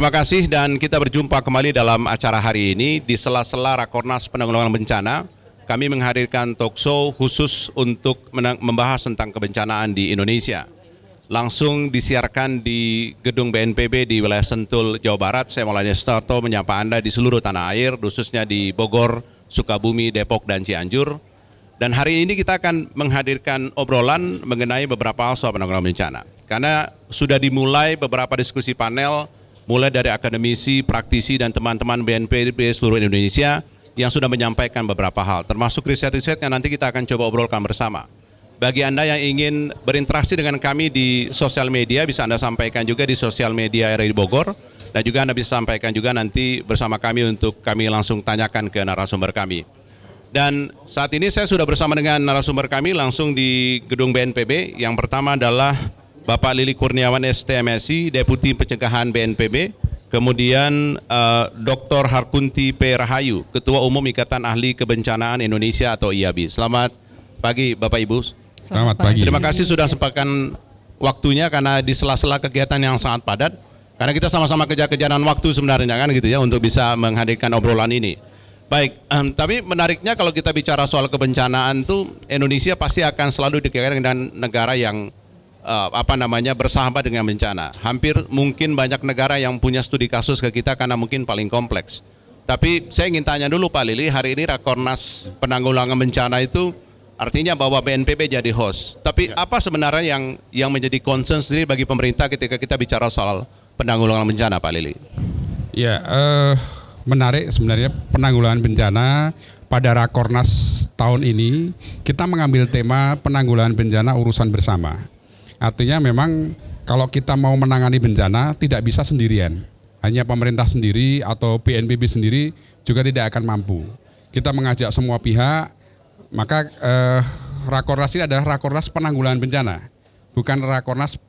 Terima kasih dan kita berjumpa kembali dalam acara hari ini di sela-sela Rakornas Penanggulangan Bencana. Kami menghadirkan talk show khusus untuk membahas tentang kebencanaan di Indonesia. Langsung disiarkan di gedung BNPB di wilayah Sentul, Jawa Barat. Saya Maulana Starto menyapa Anda di seluruh tanah air, khususnya di Bogor, Sukabumi, Depok, dan Cianjur. Dan hari ini kita akan menghadirkan obrolan mengenai beberapa hal soal penanggulangan bencana. Karena sudah dimulai beberapa diskusi panel mulai dari akademisi, praktisi, dan teman-teman BNPB seluruh Indonesia yang sudah menyampaikan beberapa hal, termasuk riset-riset yang nanti kita akan coba obrolkan bersama. Bagi Anda yang ingin berinteraksi dengan kami di sosial media, bisa Anda sampaikan juga di sosial media RI Bogor, dan juga Anda bisa sampaikan juga nanti bersama kami untuk kami langsung tanyakan ke narasumber kami. Dan saat ini saya sudah bersama dengan narasumber kami langsung di gedung BNPB. Yang pertama adalah Bapak Lili Kurniawan STMSI, Deputi Pencegahan BNPB, kemudian uh, eh, Dr. Harkunti P. Rahayu, Ketua Umum Ikatan Ahli Kebencanaan Indonesia atau IABI. Selamat pagi Bapak Ibu. Selamat pagi. Terima kasih sudah sempatkan waktunya karena di sela-sela kegiatan yang sangat padat. Karena kita sama-sama kejar-kejaran waktu sebenarnya kan gitu ya untuk bisa menghadirkan obrolan ini. Baik, um, tapi menariknya kalau kita bicara soal kebencanaan tuh Indonesia pasti akan selalu dikaitkan dengan negara yang uh, apa namanya bersahabat dengan bencana. Hampir mungkin banyak negara yang punya studi kasus ke kita karena mungkin paling kompleks. Tapi saya ingin tanya dulu Pak Lili, hari ini Rakornas penanggulangan bencana itu artinya bahwa BNPB jadi host. Tapi ya. apa sebenarnya yang yang menjadi concern sendiri bagi pemerintah ketika kita bicara soal penanggulangan bencana Pak Lili? Ya, uh, menarik sebenarnya penanggulangan bencana pada Rakornas tahun ini kita mengambil tema penanggulangan bencana urusan bersama. Artinya memang kalau kita mau menangani bencana tidak bisa sendirian. Hanya pemerintah sendiri atau BNPB sendiri juga tidak akan mampu. Kita mengajak semua pihak, maka eh, Rakornas ini adalah Rakornas penanggulangan bencana, bukan Rakornas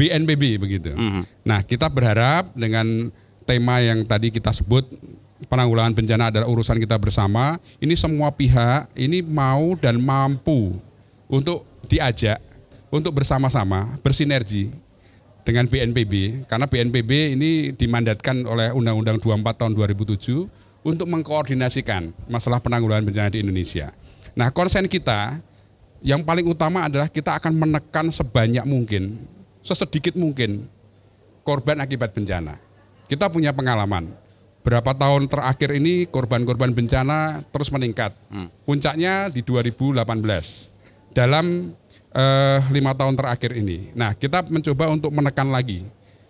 BNPB begitu. Mm -hmm. Nah, kita berharap dengan tema yang tadi kita sebut penanggulangan bencana adalah urusan kita bersama, ini semua pihak ini mau dan mampu untuk diajak untuk bersama-sama bersinergi dengan BNPB karena BNPB ini dimandatkan oleh Undang-Undang 24 tahun 2007 untuk mengkoordinasikan masalah penanggulangan bencana di Indonesia. Nah, konsen kita yang paling utama adalah kita akan menekan sebanyak mungkin, sesedikit mungkin korban akibat bencana. Kita punya pengalaman. Berapa tahun terakhir ini korban-korban bencana terus meningkat. Hmm. Puncaknya di 2018. Dalam uh, lima tahun terakhir ini. Nah, kita mencoba untuk menekan lagi,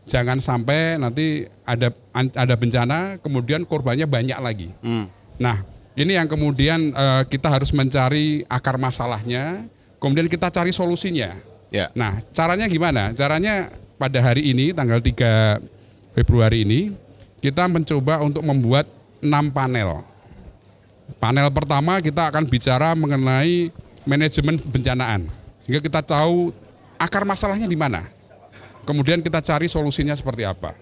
jangan sampai nanti ada ada bencana, kemudian korbannya banyak lagi. Hmm. Nah, ini yang kemudian uh, kita harus mencari akar masalahnya, kemudian kita cari solusinya. Yeah. Nah, caranya gimana? Caranya pada hari ini, tanggal 3 Februari ini, kita mencoba untuk membuat enam panel. Panel pertama kita akan bicara mengenai manajemen bencanaan. Sehingga kita tahu akar masalahnya di mana. Kemudian kita cari solusinya seperti apa.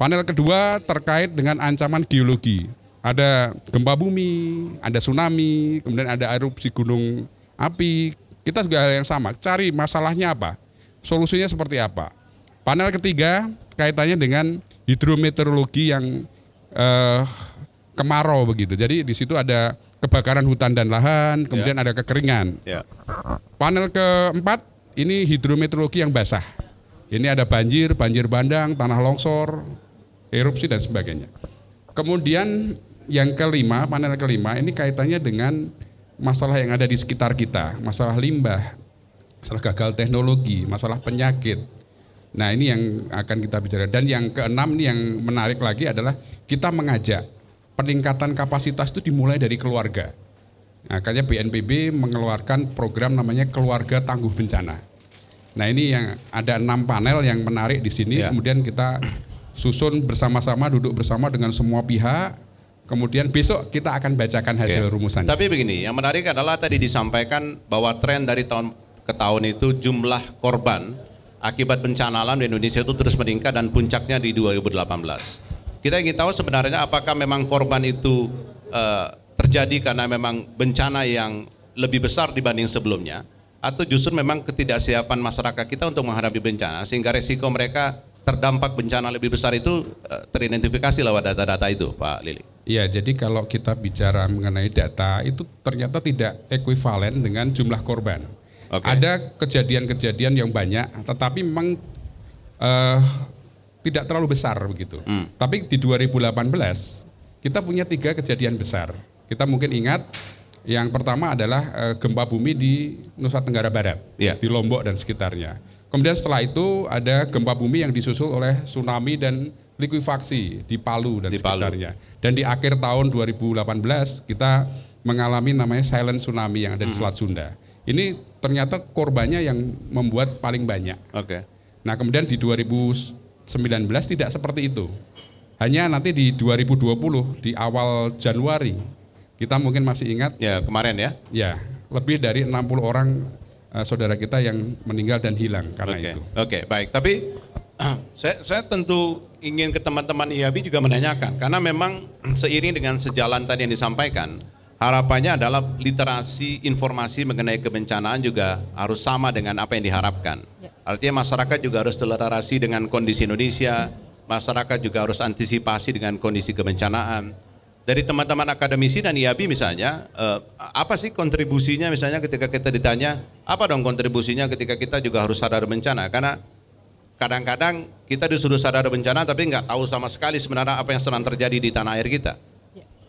Panel kedua terkait dengan ancaman geologi. Ada gempa bumi, ada tsunami, kemudian ada erupsi gunung api. Kita juga hal yang sama, cari masalahnya apa, solusinya seperti apa. Panel ketiga kaitannya dengan hidrometeorologi yang eh, kemarau begitu. Jadi di situ ada kebakaran hutan dan lahan, kemudian yeah. ada kekeringan. Yeah. Panel keempat ini hidrometeorologi yang basah. Ini ada banjir, banjir bandang, tanah longsor, erupsi dan sebagainya. Kemudian yang kelima, panel kelima ini kaitannya dengan masalah yang ada di sekitar kita, masalah limbah, masalah gagal teknologi, masalah penyakit. Nah ini yang akan kita bicara. Dan yang keenam ini yang menarik lagi adalah kita mengajak peningkatan kapasitas itu dimulai dari keluarga. Nah, makanya BNPB mengeluarkan program namanya Keluarga Tangguh Bencana. Nah ini yang ada enam panel yang menarik di sini. Ya. Kemudian kita susun bersama-sama, duduk bersama dengan semua pihak. Kemudian besok kita akan bacakan hasil ya. rumusannya. Tapi begini, yang menarik adalah tadi disampaikan bahwa tren dari tahun ke tahun itu jumlah korban akibat bencana alam di Indonesia itu terus meningkat dan puncaknya di 2018. Kita ingin tahu sebenarnya apakah memang korban itu uh, terjadi karena memang bencana yang lebih besar dibanding sebelumnya atau justru memang ketidaksiapan masyarakat kita untuk menghadapi bencana sehingga resiko mereka terdampak bencana lebih besar itu uh, teridentifikasi lewat data-data itu, Pak Lili. Iya, jadi kalau kita bicara mengenai data itu ternyata tidak ekuivalen dengan jumlah korban. Okay. Ada kejadian-kejadian yang banyak, tetapi memang uh, tidak terlalu besar begitu. Hmm. Tapi di 2018 kita punya tiga kejadian besar. Kita mungkin ingat yang pertama adalah uh, gempa bumi di Nusa Tenggara Barat, yeah. di Lombok dan sekitarnya. Kemudian setelah itu ada gempa bumi yang disusul oleh tsunami dan likuifaksi di Palu dan di sekitarnya. Palu. Dan di akhir tahun 2018 kita mengalami namanya silent tsunami yang ada di hmm. Selat Sunda. Ini ternyata korbannya yang membuat paling banyak. Oke. Okay. Nah, kemudian di 2019 tidak seperti itu. Hanya nanti di 2020 di awal Januari kita mungkin masih ingat ya kemarin ya. Ya, lebih dari 60 orang uh, saudara kita yang meninggal dan hilang karena okay. itu. Oke, okay, baik. Tapi saya, saya tentu ingin ke teman-teman IABI juga menanyakan karena memang seiring dengan sejalan tadi yang disampaikan, harapannya adalah literasi informasi mengenai kebencanaan juga harus sama dengan apa yang diharapkan. Ya. Artinya masyarakat juga harus toleransi dengan kondisi Indonesia, masyarakat juga harus antisipasi dengan kondisi kebencanaan dari teman-teman akademisi dan IABI misalnya, eh, apa sih kontribusinya misalnya ketika kita ditanya, apa dong kontribusinya ketika kita juga harus sadar bencana? Karena kadang-kadang kita disuruh sadar bencana tapi nggak tahu sama sekali sebenarnya apa yang sedang terjadi di tanah air kita.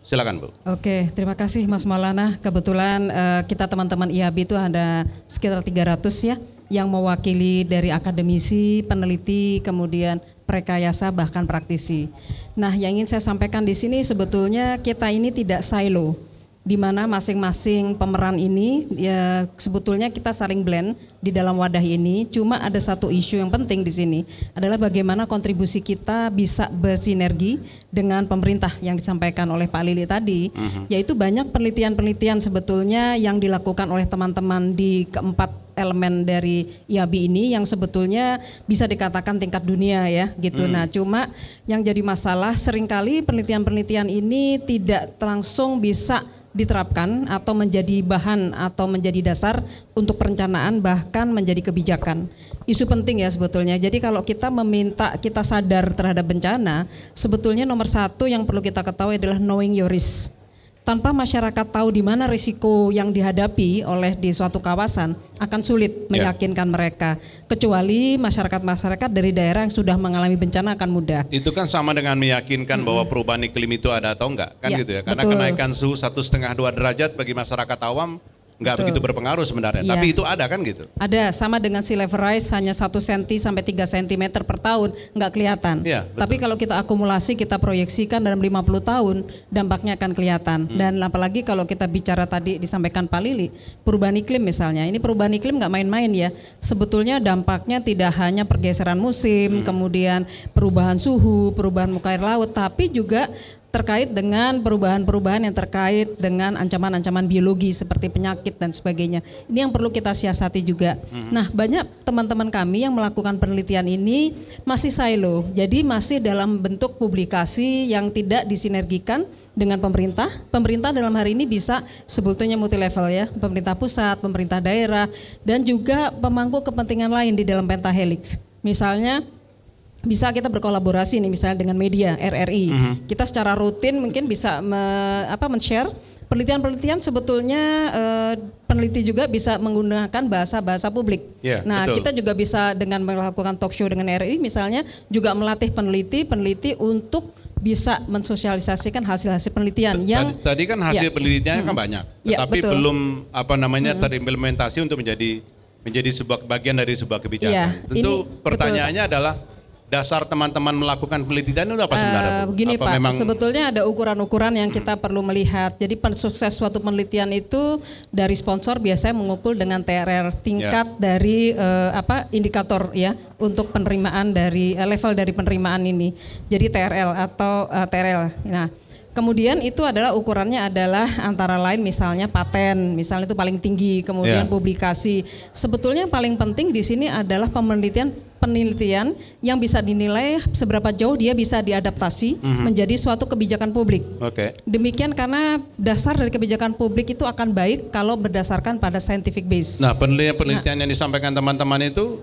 Silakan Bu. Oke, terima kasih Mas Maulana. Kebetulan uh, kita teman-teman IABI itu ada sekitar 300 ya yang mewakili dari akademisi, peneliti, kemudian prekayasa bahkan praktisi. Nah, yang ingin saya sampaikan di sini sebetulnya kita ini tidak silo di mana masing-masing pemeran ini ya sebetulnya kita saling blend di dalam wadah ini. Cuma ada satu isu yang penting di sini adalah bagaimana kontribusi kita bisa bersinergi dengan pemerintah yang disampaikan oleh Pak Lili tadi, uh-huh. yaitu banyak penelitian-penelitian sebetulnya yang dilakukan oleh teman-teman di keempat elemen dari IABI ini yang sebetulnya bisa dikatakan tingkat dunia ya gitu. Hmm. Nah, cuma yang jadi masalah sering kali penelitian-penelitian ini tidak langsung bisa diterapkan atau menjadi bahan atau menjadi dasar untuk perencanaan bahkan menjadi kebijakan. Isu penting ya sebetulnya. Jadi kalau kita meminta kita sadar terhadap bencana, sebetulnya nomor satu yang perlu kita ketahui adalah knowing your risk tanpa masyarakat tahu di mana risiko yang dihadapi oleh di suatu kawasan akan sulit ya. meyakinkan yeah. mereka kecuali masyarakat-masyarakat dari daerah yang sudah mengalami bencana akan mudah. Itu kan sama dengan meyakinkan hmm. bahwa perubahan iklim itu ada atau enggak kan ya, gitu ya karena betul. kenaikan suhu satu setengah dua derajat bagi masyarakat awam nggak Betul. begitu berpengaruh sebenarnya. Ya. Tapi itu ada kan gitu? Ada, sama dengan sea level rise hanya satu senti sampai 3 cm per tahun nggak kelihatan. Ya, Tapi kalau kita akumulasi, kita proyeksikan dalam 50 tahun dampaknya akan kelihatan. Hmm. Dan apalagi kalau kita bicara tadi disampaikan Pak Lili, perubahan iklim misalnya. Ini perubahan iklim nggak main-main ya. Sebetulnya dampaknya tidak hanya pergeseran musim, hmm. kemudian perubahan suhu, perubahan muka air laut, tapi juga terkait dengan perubahan-perubahan yang terkait dengan ancaman-ancaman biologi seperti penyakit dan sebagainya. Ini yang perlu kita siasati juga. Hmm. Nah, banyak teman-teman kami yang melakukan penelitian ini masih silo. Jadi masih dalam bentuk publikasi yang tidak disinergikan dengan pemerintah. Pemerintah dalam hari ini bisa sebetulnya multi level ya, pemerintah pusat, pemerintah daerah dan juga pemangku kepentingan lain di dalam pentahelix. Misalnya bisa kita berkolaborasi nih misalnya dengan media RRI. Mm -hmm. Kita secara rutin mungkin bisa me, apa men-share penelitian-penelitian sebetulnya uh, peneliti juga bisa menggunakan bahasa-bahasa publik. Yeah, nah, betul. kita juga bisa dengan melakukan talk show dengan RRI misalnya juga melatih peneliti-peneliti untuk bisa mensosialisasikan hasil-hasil penelitian yang tadi, tadi kan hasil ya, penelitiannya hmm. kan banyak, ya, tapi betul. belum apa namanya hmm. terimplementasi untuk menjadi menjadi sebuah bagian dari sebuah kebijakan. Ya, Tentu ini, pertanyaannya betul. adalah dasar teman-teman melakukan penelitian itu apa sebenarnya? Uh, begini apa Pak, memang... sebetulnya ada ukuran-ukuran yang kita perlu melihat. Jadi sukses suatu penelitian itu dari sponsor biasanya mengukur dengan TRR tingkat yeah. dari uh, apa indikator ya untuk penerimaan dari uh, level dari penerimaan ini. Jadi TRL atau uh, TRL. Nah, Kemudian itu adalah ukurannya adalah antara lain misalnya paten, misalnya itu paling tinggi, kemudian yeah. publikasi. Sebetulnya paling penting di sini adalah penelitian penelitian yang bisa dinilai seberapa jauh dia bisa diadaptasi mm-hmm. menjadi suatu kebijakan publik. Okay. Demikian karena dasar dari kebijakan publik itu akan baik kalau berdasarkan pada scientific base. Nah, penelitian-penelitian nah, yang disampaikan teman-teman itu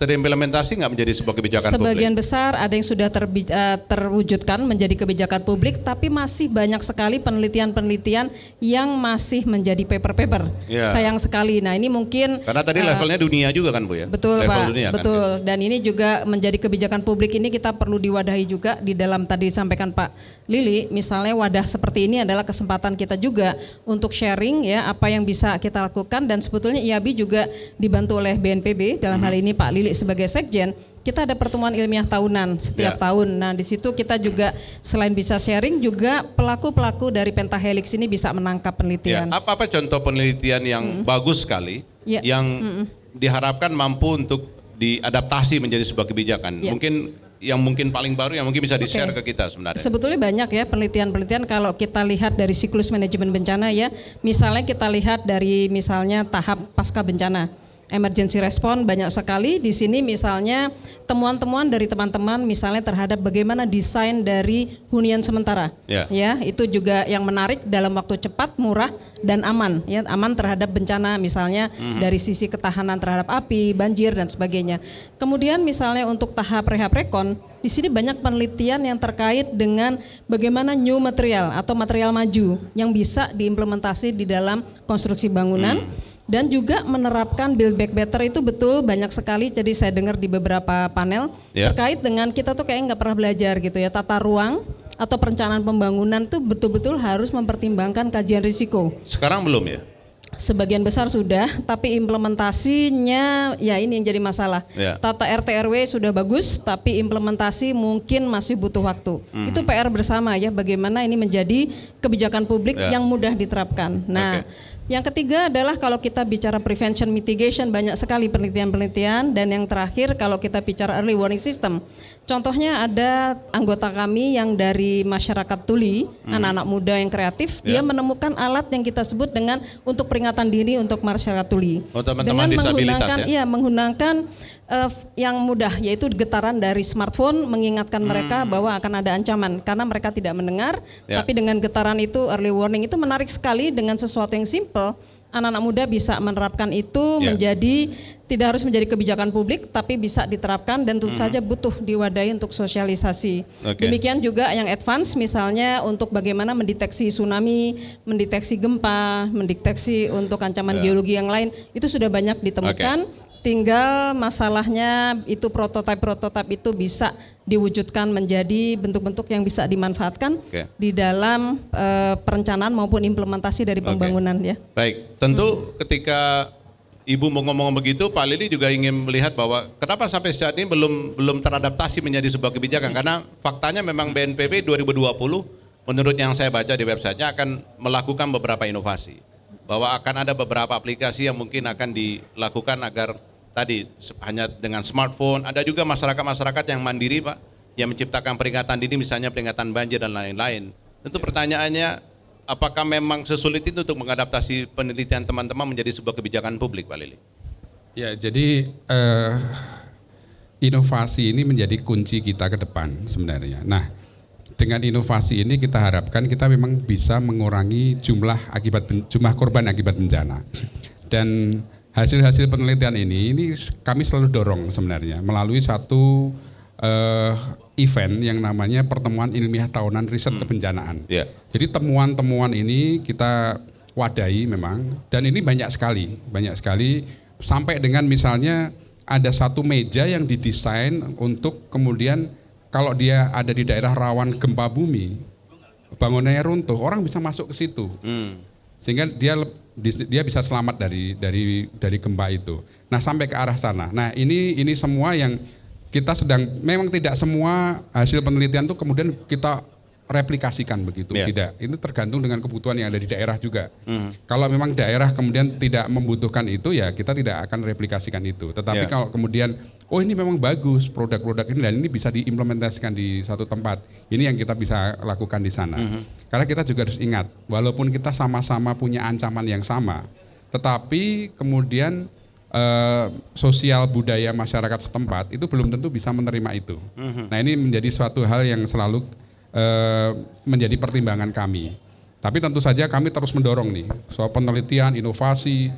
terimplementasi nggak menjadi sebuah kebijakan Sebagian publik? besar ada yang sudah terbi- eh, terwujudkan menjadi kebijakan publik, tapi masih banyak sekali penelitian-penelitian yang masih menjadi paper-paper. Ya. Sayang sekali. Nah ini mungkin Karena tadi eh, levelnya dunia juga kan Bu ya? Betul Level Pak, dunia kan? betul. Dan ini juga menjadi kebijakan publik ini kita perlu diwadahi juga di dalam tadi disampaikan Pak Lili, misalnya wadah seperti ini adalah kesempatan kita juga untuk sharing ya apa yang bisa kita lakukan dan sebetulnya IABI juga dibantu oleh BNPB dalam hal ini Pak Lili sebagai sekjen. Kita ada pertemuan ilmiah tahunan setiap Ya. tahun. Nah, di situ kita juga selain bisa sharing juga pelaku-pelaku dari pentahelix ini bisa menangkap penelitian. apa-apa contoh penelitian yang bagus sekali Ya. yang diharapkan mampu untuk diadaptasi menjadi sebuah kebijakan. Ya. Mungkin yang mungkin paling baru yang mungkin bisa di-share Oke. ke kita sebenarnya. Sebetulnya banyak ya penelitian-penelitian kalau kita lihat dari siklus manajemen bencana ya. Misalnya kita lihat dari misalnya tahap pasca bencana. Emergency response banyak sekali di sini misalnya temuan-temuan dari teman-teman misalnya terhadap bagaimana desain dari hunian sementara. Ya. Ya, itu juga yang menarik dalam waktu cepat, murah dan aman ya, aman terhadap bencana misalnya dari sisi ketahanan terhadap api, banjir dan sebagainya. Kemudian misalnya untuk tahap rehab rekon, di sini banyak penelitian yang terkait dengan bagaimana new material atau material maju yang bisa diimplementasi di dalam konstruksi bangunan. Dan juga menerapkan build back better itu betul banyak sekali. Jadi saya dengar di beberapa panel Ya. terkait dengan kita tuh kayak nggak pernah belajar gitu ya tata ruang atau perencanaan pembangunan tuh betul-betul harus mempertimbangkan kajian risiko. Sekarang belum ya? Sebagian besar sudah, tapi implementasinya ya ini yang jadi masalah. Ya. Tata RT RW sudah bagus, tapi implementasi mungkin masih butuh waktu. Mhm. Itu PR bersama ya, bagaimana ini menjadi kebijakan publik Ya. yang mudah diterapkan. Nah, yang ketiga adalah kalau kita bicara prevention mitigation banyak sekali penelitian-penelitian dan yang terakhir kalau kita bicara early warning system. Contohnya ada anggota kami yang dari masyarakat tuli, anak-anak muda yang kreatif, dia Ya. menemukan alat yang kita sebut dengan untuk peringatan dini untuk masyarakat tuli. Oh, teman-teman disabilitas menggunakan ya? iya menggunakan f- yang mudah yaitu getaran dari smartphone mengingatkan mereka bahwa akan ada ancaman karena mereka tidak mendengar, Ya. tapi dengan getaran itu early warning itu menarik sekali dengan sesuatu yang simple. Anak-anak muda bisa menerapkan itu Ya. menjadi tidak harus menjadi kebijakan publik tapi bisa diterapkan dan tentu saja butuh diwadahi untuk sosialisasi. Oke. Demikian juga yang advance misalnya untuk bagaimana mendeteksi tsunami, mendeteksi gempa, mendeteksi untuk ancaman Ya. geologi yang lain itu sudah banyak ditemukan. Tinggal masalahnya itu prototipe-prototipe itu bisa diwujudkan menjadi bentuk-bentuk yang bisa dimanfaatkan Oke. di dalam eh, perencanaan maupun implementasi dari pembangunan ya. Baik, tentu ketika Ibu mau ngomong begitu, Pak Lili juga ingin melihat bahwa kenapa sampai saat ini belum belum teradaptasi menjadi sebuah kebijakan karena faktanya memang BNPB 2020 menurut yang saya baca di websitenya akan melakukan beberapa inovasi bahwa akan ada beberapa aplikasi yang mungkin akan dilakukan agar tadi hanya dengan smartphone ada juga masyarakat-masyarakat yang mandiri Pak yang menciptakan peringatan dini misalnya peringatan banjir dan lain-lain. Tentu pertanyaannya apakah memang sesulit itu untuk mengadaptasi penelitian teman-teman menjadi sebuah kebijakan publik, Pak Lili? Ya, jadi eh, inovasi ini menjadi kunci kita ke depan sebenarnya. Nah, dengan inovasi ini kita harapkan kita memang bisa mengurangi jumlah akibat jumlah korban akibat bencana. Dan hasil-hasil penelitian ini ini kami selalu dorong sebenarnya melalui satu eh, event yang namanya pertemuan ilmiah tahunan riset kebencanaan. Iya. Jadi temuan-temuan ini kita wadahi memang dan ini banyak sekali, banyak sekali sampai dengan misalnya ada satu meja yang didesain untuk kemudian kalau dia ada di daerah rawan gempa bumi, bangunannya runtuh, orang bisa masuk ke situ. Hmm. Sehingga dia dia bisa selamat dari dari dari gempa itu. Nah, sampai ke arah sana. Nah, ini ini semua yang kita sedang memang tidak semua hasil penelitian itu kemudian kita replikasikan begitu Ya. tidak itu tergantung dengan kebutuhan yang ada di daerah juga Hmm. kalau memang daerah kemudian tidak membutuhkan itu ya kita tidak akan replikasikan itu tetapi kalau kemudian oh ini memang bagus produk-produk ini dan ini bisa diimplementasikan di satu tempat. Ini yang kita bisa lakukan di sana. Karena kita juga harus ingat walaupun kita sama-sama punya ancaman yang sama tetapi kemudian eh, sosial budaya masyarakat setempat itu belum tentu bisa menerima itu. Nah ini menjadi suatu hal yang selalu eh, menjadi pertimbangan kami. Tapi tentu saja kami terus mendorong nih soal penelitian, inovasi,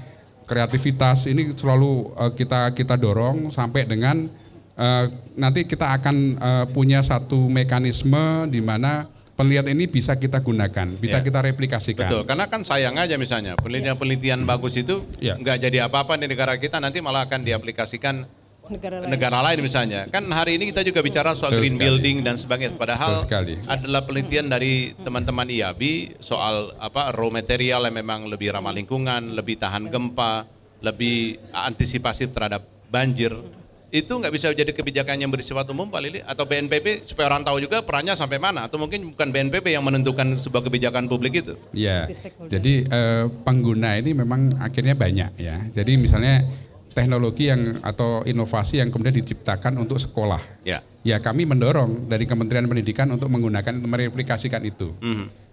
kreativitas ini selalu uh, kita kita dorong sampai dengan uh, nanti kita akan uh, punya satu mekanisme di mana penelitian ini bisa kita gunakan, bisa Ya. kita replikasikan. Betul, karena kan sayang aja misalnya penelitian-penelitian bagus itu Ya. nggak jadi apa-apa di negara kita nanti malah akan diaplikasikan Negara lain. negara lain misalnya. Kan hari ini kita juga bicara soal Betul green sekali. building dan sebagainya. Padahal sekali. adalah penelitian dari teman-teman IABI soal apa raw material yang memang lebih ramah lingkungan, lebih tahan gempa, lebih antisipasi terhadap banjir. Itu nggak bisa jadi kebijakan yang bersifat umum Pak Lili atau BNPB supaya orang tahu juga perannya sampai mana atau mungkin bukan BNPB yang menentukan sebuah kebijakan publik itu. Ya, stakeholder. jadi eh, pengguna ini memang akhirnya banyak ya. Jadi misalnya teknologi yang atau inovasi yang kemudian diciptakan untuk sekolah. Ya. Ya kami mendorong dari Kementerian Pendidikan untuk menggunakan mereplikasikan itu.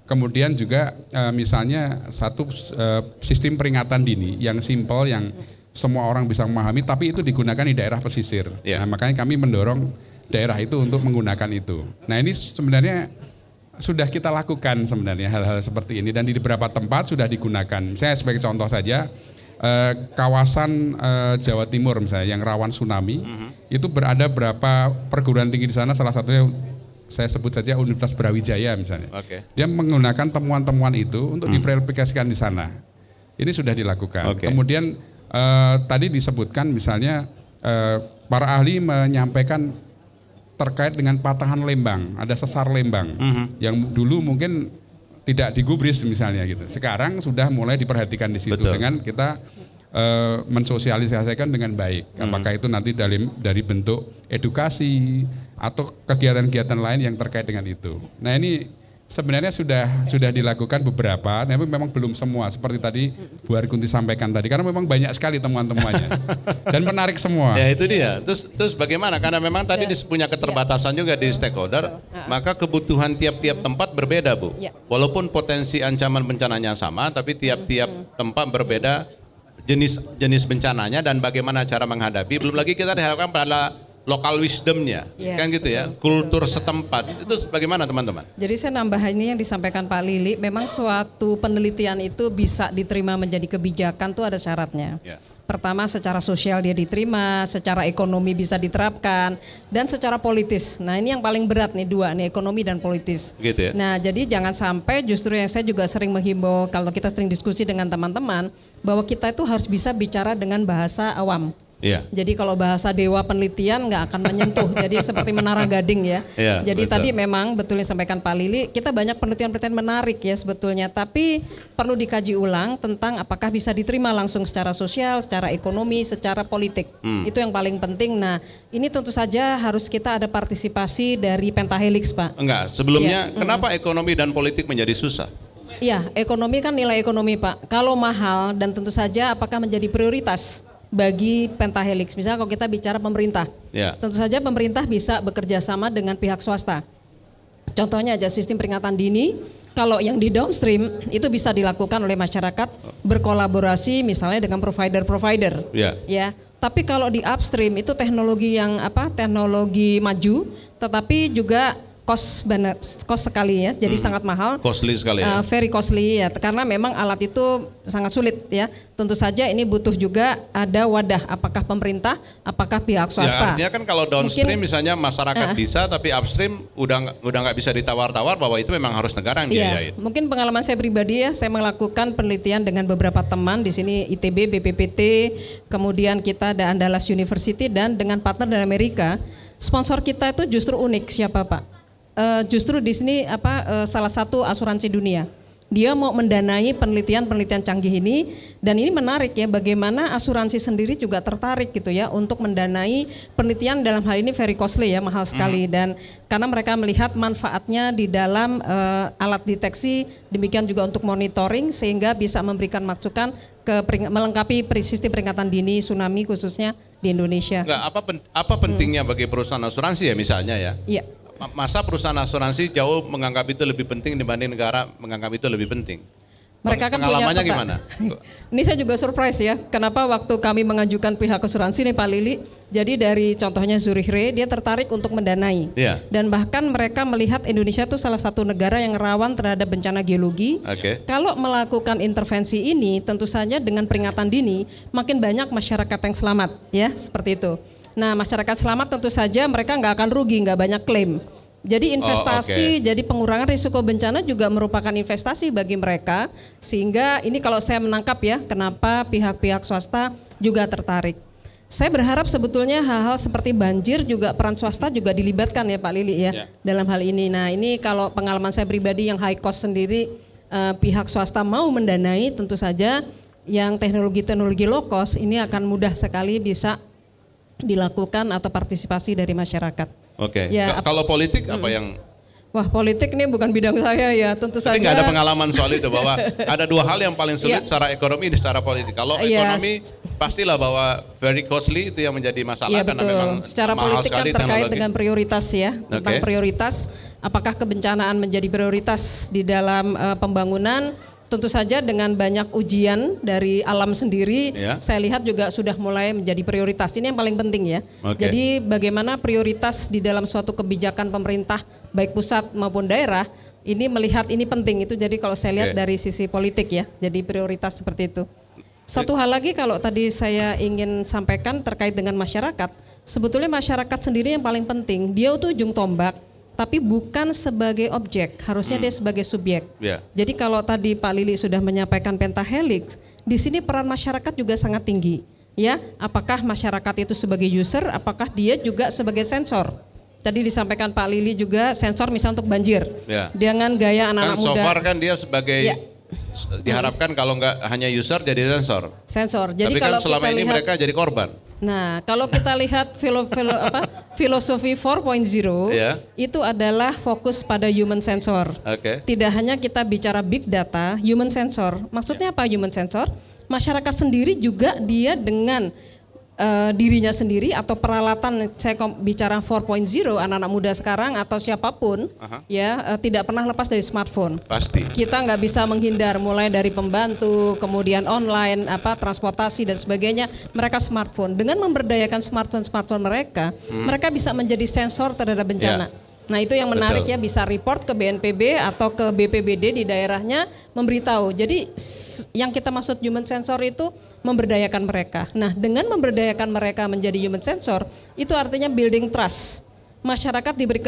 Kemudian juga eh, misalnya satu eh, sistem peringatan dini yang simpel yang semua orang bisa memahami, tapi itu digunakan di daerah pesisir. Ya. Nah, makanya kami mendorong daerah itu untuk menggunakan itu. Nah ini sebenarnya sudah kita lakukan sebenarnya hal-hal seperti ini dan di beberapa tempat sudah digunakan. Saya sebagai contoh saja eh, kawasan eh, Jawa Timur misalnya yang rawan tsunami itu berada berapa perguruan tinggi di sana salah satunya saya sebut saja Universitas Brawijaya misalnya. Oke. Dia menggunakan temuan-temuan itu untuk diaplikasikan di sana. Ini sudah dilakukan. Oke. Kemudian eh, tadi disebutkan misalnya eh, para ahli menyampaikan terkait dengan patahan lembang, ada sesar lembang yang dulu mungkin tidak digubris misalnya gitu. Sekarang sudah mulai diperhatikan di situ Betul. dengan kita eh, mensosialisasikan dengan baik. Apakah itu nanti dari dari bentuk edukasi atau kegiatan-kegiatan lain yang terkait dengan itu. Nah ini sebenarnya sudah sudah dilakukan beberapa, tapi memang belum semua seperti tadi Bu Arikunti sampaikan tadi karena memang banyak sekali temuan-temuannya dan menarik semua. Ya itu dia. Terus terus bagaimana? Karena memang tadi dis- punya keterbatasan juga di stakeholder, maka kebutuhan tiap-tiap tempat berbeda, Bu. Ya. Walaupun potensi ancaman bencananya sama, tapi tiap-tiap tempat berbeda jenis jenis bencananya dan bagaimana cara menghadapi. Belum lagi kita diharapkan pada lokal wisdomnya, Ya. kan gitu ya, kultur setempat. Itu bagaimana teman-teman? Jadi saya nambah ini yang disampaikan Pak Lili, memang suatu penelitian itu bisa diterima menjadi kebijakan tuh ada syaratnya. Ya. Pertama secara sosial dia diterima, secara ekonomi bisa diterapkan, dan secara politis. Nah ini yang paling berat nih dua nih ekonomi dan politis. Gitu ya. Nah jadi jangan sampai justru yang saya juga sering menghimbau kalau kita sering diskusi dengan teman-teman bahwa kita itu harus bisa bicara dengan bahasa awam. Iya. Jadi kalau bahasa dewa penelitian nggak akan menyentuh. Jadi seperti menara gading ya. Iya, Jadi betul. tadi memang betul yang disampaikan Pak Lili, kita banyak penelitian-penelitian menarik ya sebetulnya. Tapi perlu dikaji ulang tentang apakah bisa diterima langsung secara sosial, secara ekonomi, secara politik. Hmm. Itu yang paling penting. Nah ini tentu saja harus kita ada partisipasi dari Pentahelix Pak. Enggak, sebelumnya Iya. kenapa ekonomi dan politik menjadi susah? Iya, ekonomi kan nilai ekonomi Pak. Kalau mahal dan tentu saja apakah menjadi prioritas bagi Pentahelix? Misalnya kalau kita bicara pemerintah, Ya. tentu saja pemerintah bisa bekerja sama dengan pihak swasta. Contohnya aja sistem peringatan dini, kalau yang di downstream itu bisa dilakukan oleh masyarakat berkolaborasi misalnya dengan provider-provider. Ya. Ya. Tapi kalau di upstream itu teknologi yang apa? Teknologi maju, tetapi juga cost benar, cost sekali ya. Jadi sangat mahal. Costly sekali ya. Uh, very costly ya karena memang alat itu sangat sulit ya. Tentu saja ini butuh juga ada wadah apakah pemerintah, apakah pihak Ya, swasta. artinya kan kalau downstream Mungkin- misalnya masyarakat bisa, tapi upstream udah udah nggak bisa ditawar-tawar bahwa itu memang harus negara yang Iya, biayain. mungkin pengalaman saya pribadi ya, saya melakukan penelitian dengan beberapa teman di sini ITB, BPPT, kemudian kita ada Andalas University dan dengan partner dari Amerika. Sponsor kita itu justru unik siapa Pak? Eh, justru di sini apa eh, salah satu asuransi dunia. Dia mau mendanai penelitian-penelitian canggih ini dan ini menarik ya bagaimana asuransi sendiri juga tertarik gitu ya untuk mendanai penelitian dalam hal ini very costly ya mahal sekali dan karena mereka melihat manfaatnya di dalam eh, alat deteksi demikian juga untuk monitoring sehingga bisa memberikan masukan ke pering- melengkapi sistem peringatan dini tsunami khususnya di Indonesia. Enggak, apa pen- apa pentingnya bagi perusahaan asuransi ya misalnya ya? Iya. Ma- Masa perusahaan asuransi jauh menganggap itu lebih penting dibanding negara menganggap itu lebih penting? Mereka kan punya Pengalamannya peta. gimana? Ini saya juga surprise ya. Kenapa waktu kami mengajukan pihak asuransi nih Pak Lili, jadi dari contohnya Zurich Re dia tertarik untuk mendanai. Iya. Dan bahkan mereka melihat Indonesia itu salah satu negara yang rawan terhadap bencana geologi. Oke. Kalau melakukan intervensi ini tentu saja dengan peringatan dini makin banyak masyarakat yang selamat ya seperti itu. Nah masyarakat selamat tentu saja mereka nggak akan rugi nggak banyak klaim. Jadi investasi, jadi pengurangan risiko bencana juga merupakan investasi bagi mereka sehingga ini kalau saya menangkap ya kenapa pihak-pihak swasta juga tertarik. Saya berharap sebetulnya hal-hal seperti banjir juga peran swasta juga dilibatkan ya Pak Lili ya, dalam hal ini. Nah ini kalau pengalaman saya pribadi yang high cost sendiri eh, pihak swasta mau mendanai tentu saja yang teknologi-teknologi low cost ini akan mudah sekali bisa dilakukan atau partisipasi dari masyarakat. Oke. Ya, Ka- ap- Kalau politik apa yang Wah politik ini bukan bidang saya ya tentu Tapi saja. nggak ada pengalaman soal itu bahwa ada dua hal yang paling sulit Iya. secara ekonomi dan secara politik. Kalau ekonomi pastilah bahwa very costly itu yang menjadi masalah Iya karena betul. memang Secara mahal politik kan terkait teknologi. dengan prioritas ya tentang Oke. prioritas. Apakah kebencanaan menjadi prioritas di dalam eh, pembangunan? Tentu saja dengan banyak ujian dari alam sendiri, Ya. saya lihat juga sudah mulai menjadi prioritas. Ini yang paling penting ya. Oke. Jadi bagaimana prioritas di dalam suatu kebijakan pemerintah baik pusat maupun daerah ini melihat ini penting itu. Jadi kalau saya lihat Oke. dari sisi politik ya, jadi prioritas seperti itu. Satu hal lagi kalau tadi saya ingin sampaikan terkait dengan masyarakat, sebetulnya masyarakat sendiri yang paling penting, dia itu ujung tombak, tapi bukan sebagai objek, harusnya dia sebagai subjek. Ya. Jadi kalau tadi Pak Lili sudah menyampaikan pentahelix, di sini peran masyarakat juga sangat tinggi. Ya, apakah masyarakat itu sebagai user, apakah dia juga sebagai sensor? Tadi disampaikan Pak Lili juga sensor misalnya untuk banjir. Ya. Dengan gaya Kan anak-anak so muda. far kan dia sebagai Ya. diharapkan kalau nggak hanya user jadi sensor. Sensor. Jadi Tapi kan kalau selama kita ini lihat, mereka jadi korban. Nah, kalau kita lihat filo, filo, apa, filosofi 4.0 Iya. itu adalah fokus pada human sensor. Oke. Tidak hanya kita bicara big data, human sensor. Maksudnya apa human sensor? Masyarakat sendiri juga dia dengan eh, dirinya sendiri atau peralatan saya bicara 4.0 anak-anak muda sekarang atau siapa pun ya eh, tidak pernah lepas dari smartphone Pasti. kita nggak bisa menghindar mulai dari pembantu, kemudian online, apa transportasi dan sebagainya. Mereka smartphone dengan memberdayakan smartphone smartphone mereka, mereka bisa menjadi sensor terhadap bencana. Ya. Nah itu yang menarik Betul. ya bisa report ke BNPB atau ke BPBD di daerahnya memberitahu. Jadi yang kita maksud human sensor itu memberdayakan mereka. Nah dengan memberdayakan mereka menjadi human sensor itu artinya building trust. Masyarakat diberi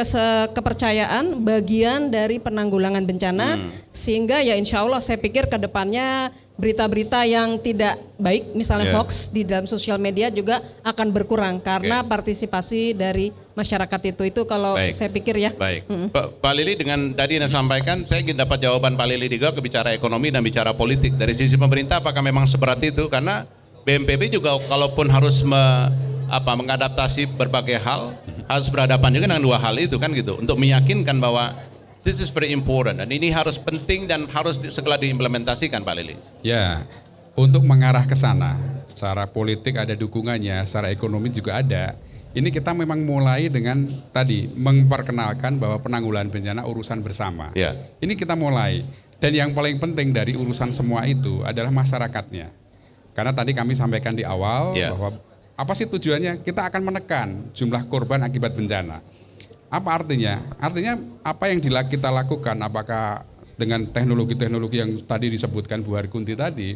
kepercayaan bagian dari penanggulangan bencana sehingga ya insya Allah saya pikir ke depannya berita-berita yang tidak baik misalnya Ya. hoax di dalam sosial media juga akan berkurang karena partisipasi dari masyarakat itu itu kalau Baik. saya pikir ya. Baik. Pak, Pak Lili dengan tadi yang sampaikan, saya ingin dapat jawaban Pak Lili juga ke bicara ekonomi dan bicara politik. Dari sisi pemerintah apakah memang seberat itu? Karena BNPB juga kalaupun harus me- apa mengadaptasi berbagai hal, harus berhadapan juga dengan dua hal itu kan gitu. Untuk meyakinkan bahwa this is very important dan ini harus penting dan harus di- segera diimplementasikan Pak Lili. Ya, untuk mengarah ke sana, secara politik ada dukungannya, secara ekonomi juga ada. Ini kita memang mulai dengan tadi memperkenalkan bahwa penanggulangan bencana urusan bersama. Ya. Ini kita mulai. Dan yang paling penting dari urusan semua itu adalah masyarakatnya. Karena tadi kami sampaikan di awal Ya. bahwa apa sih tujuannya? Kita akan menekan jumlah korban akibat bencana. Apa artinya? Artinya apa yang kita lakukan apakah dengan teknologi-teknologi yang tadi disebutkan Bu Harkunti tadi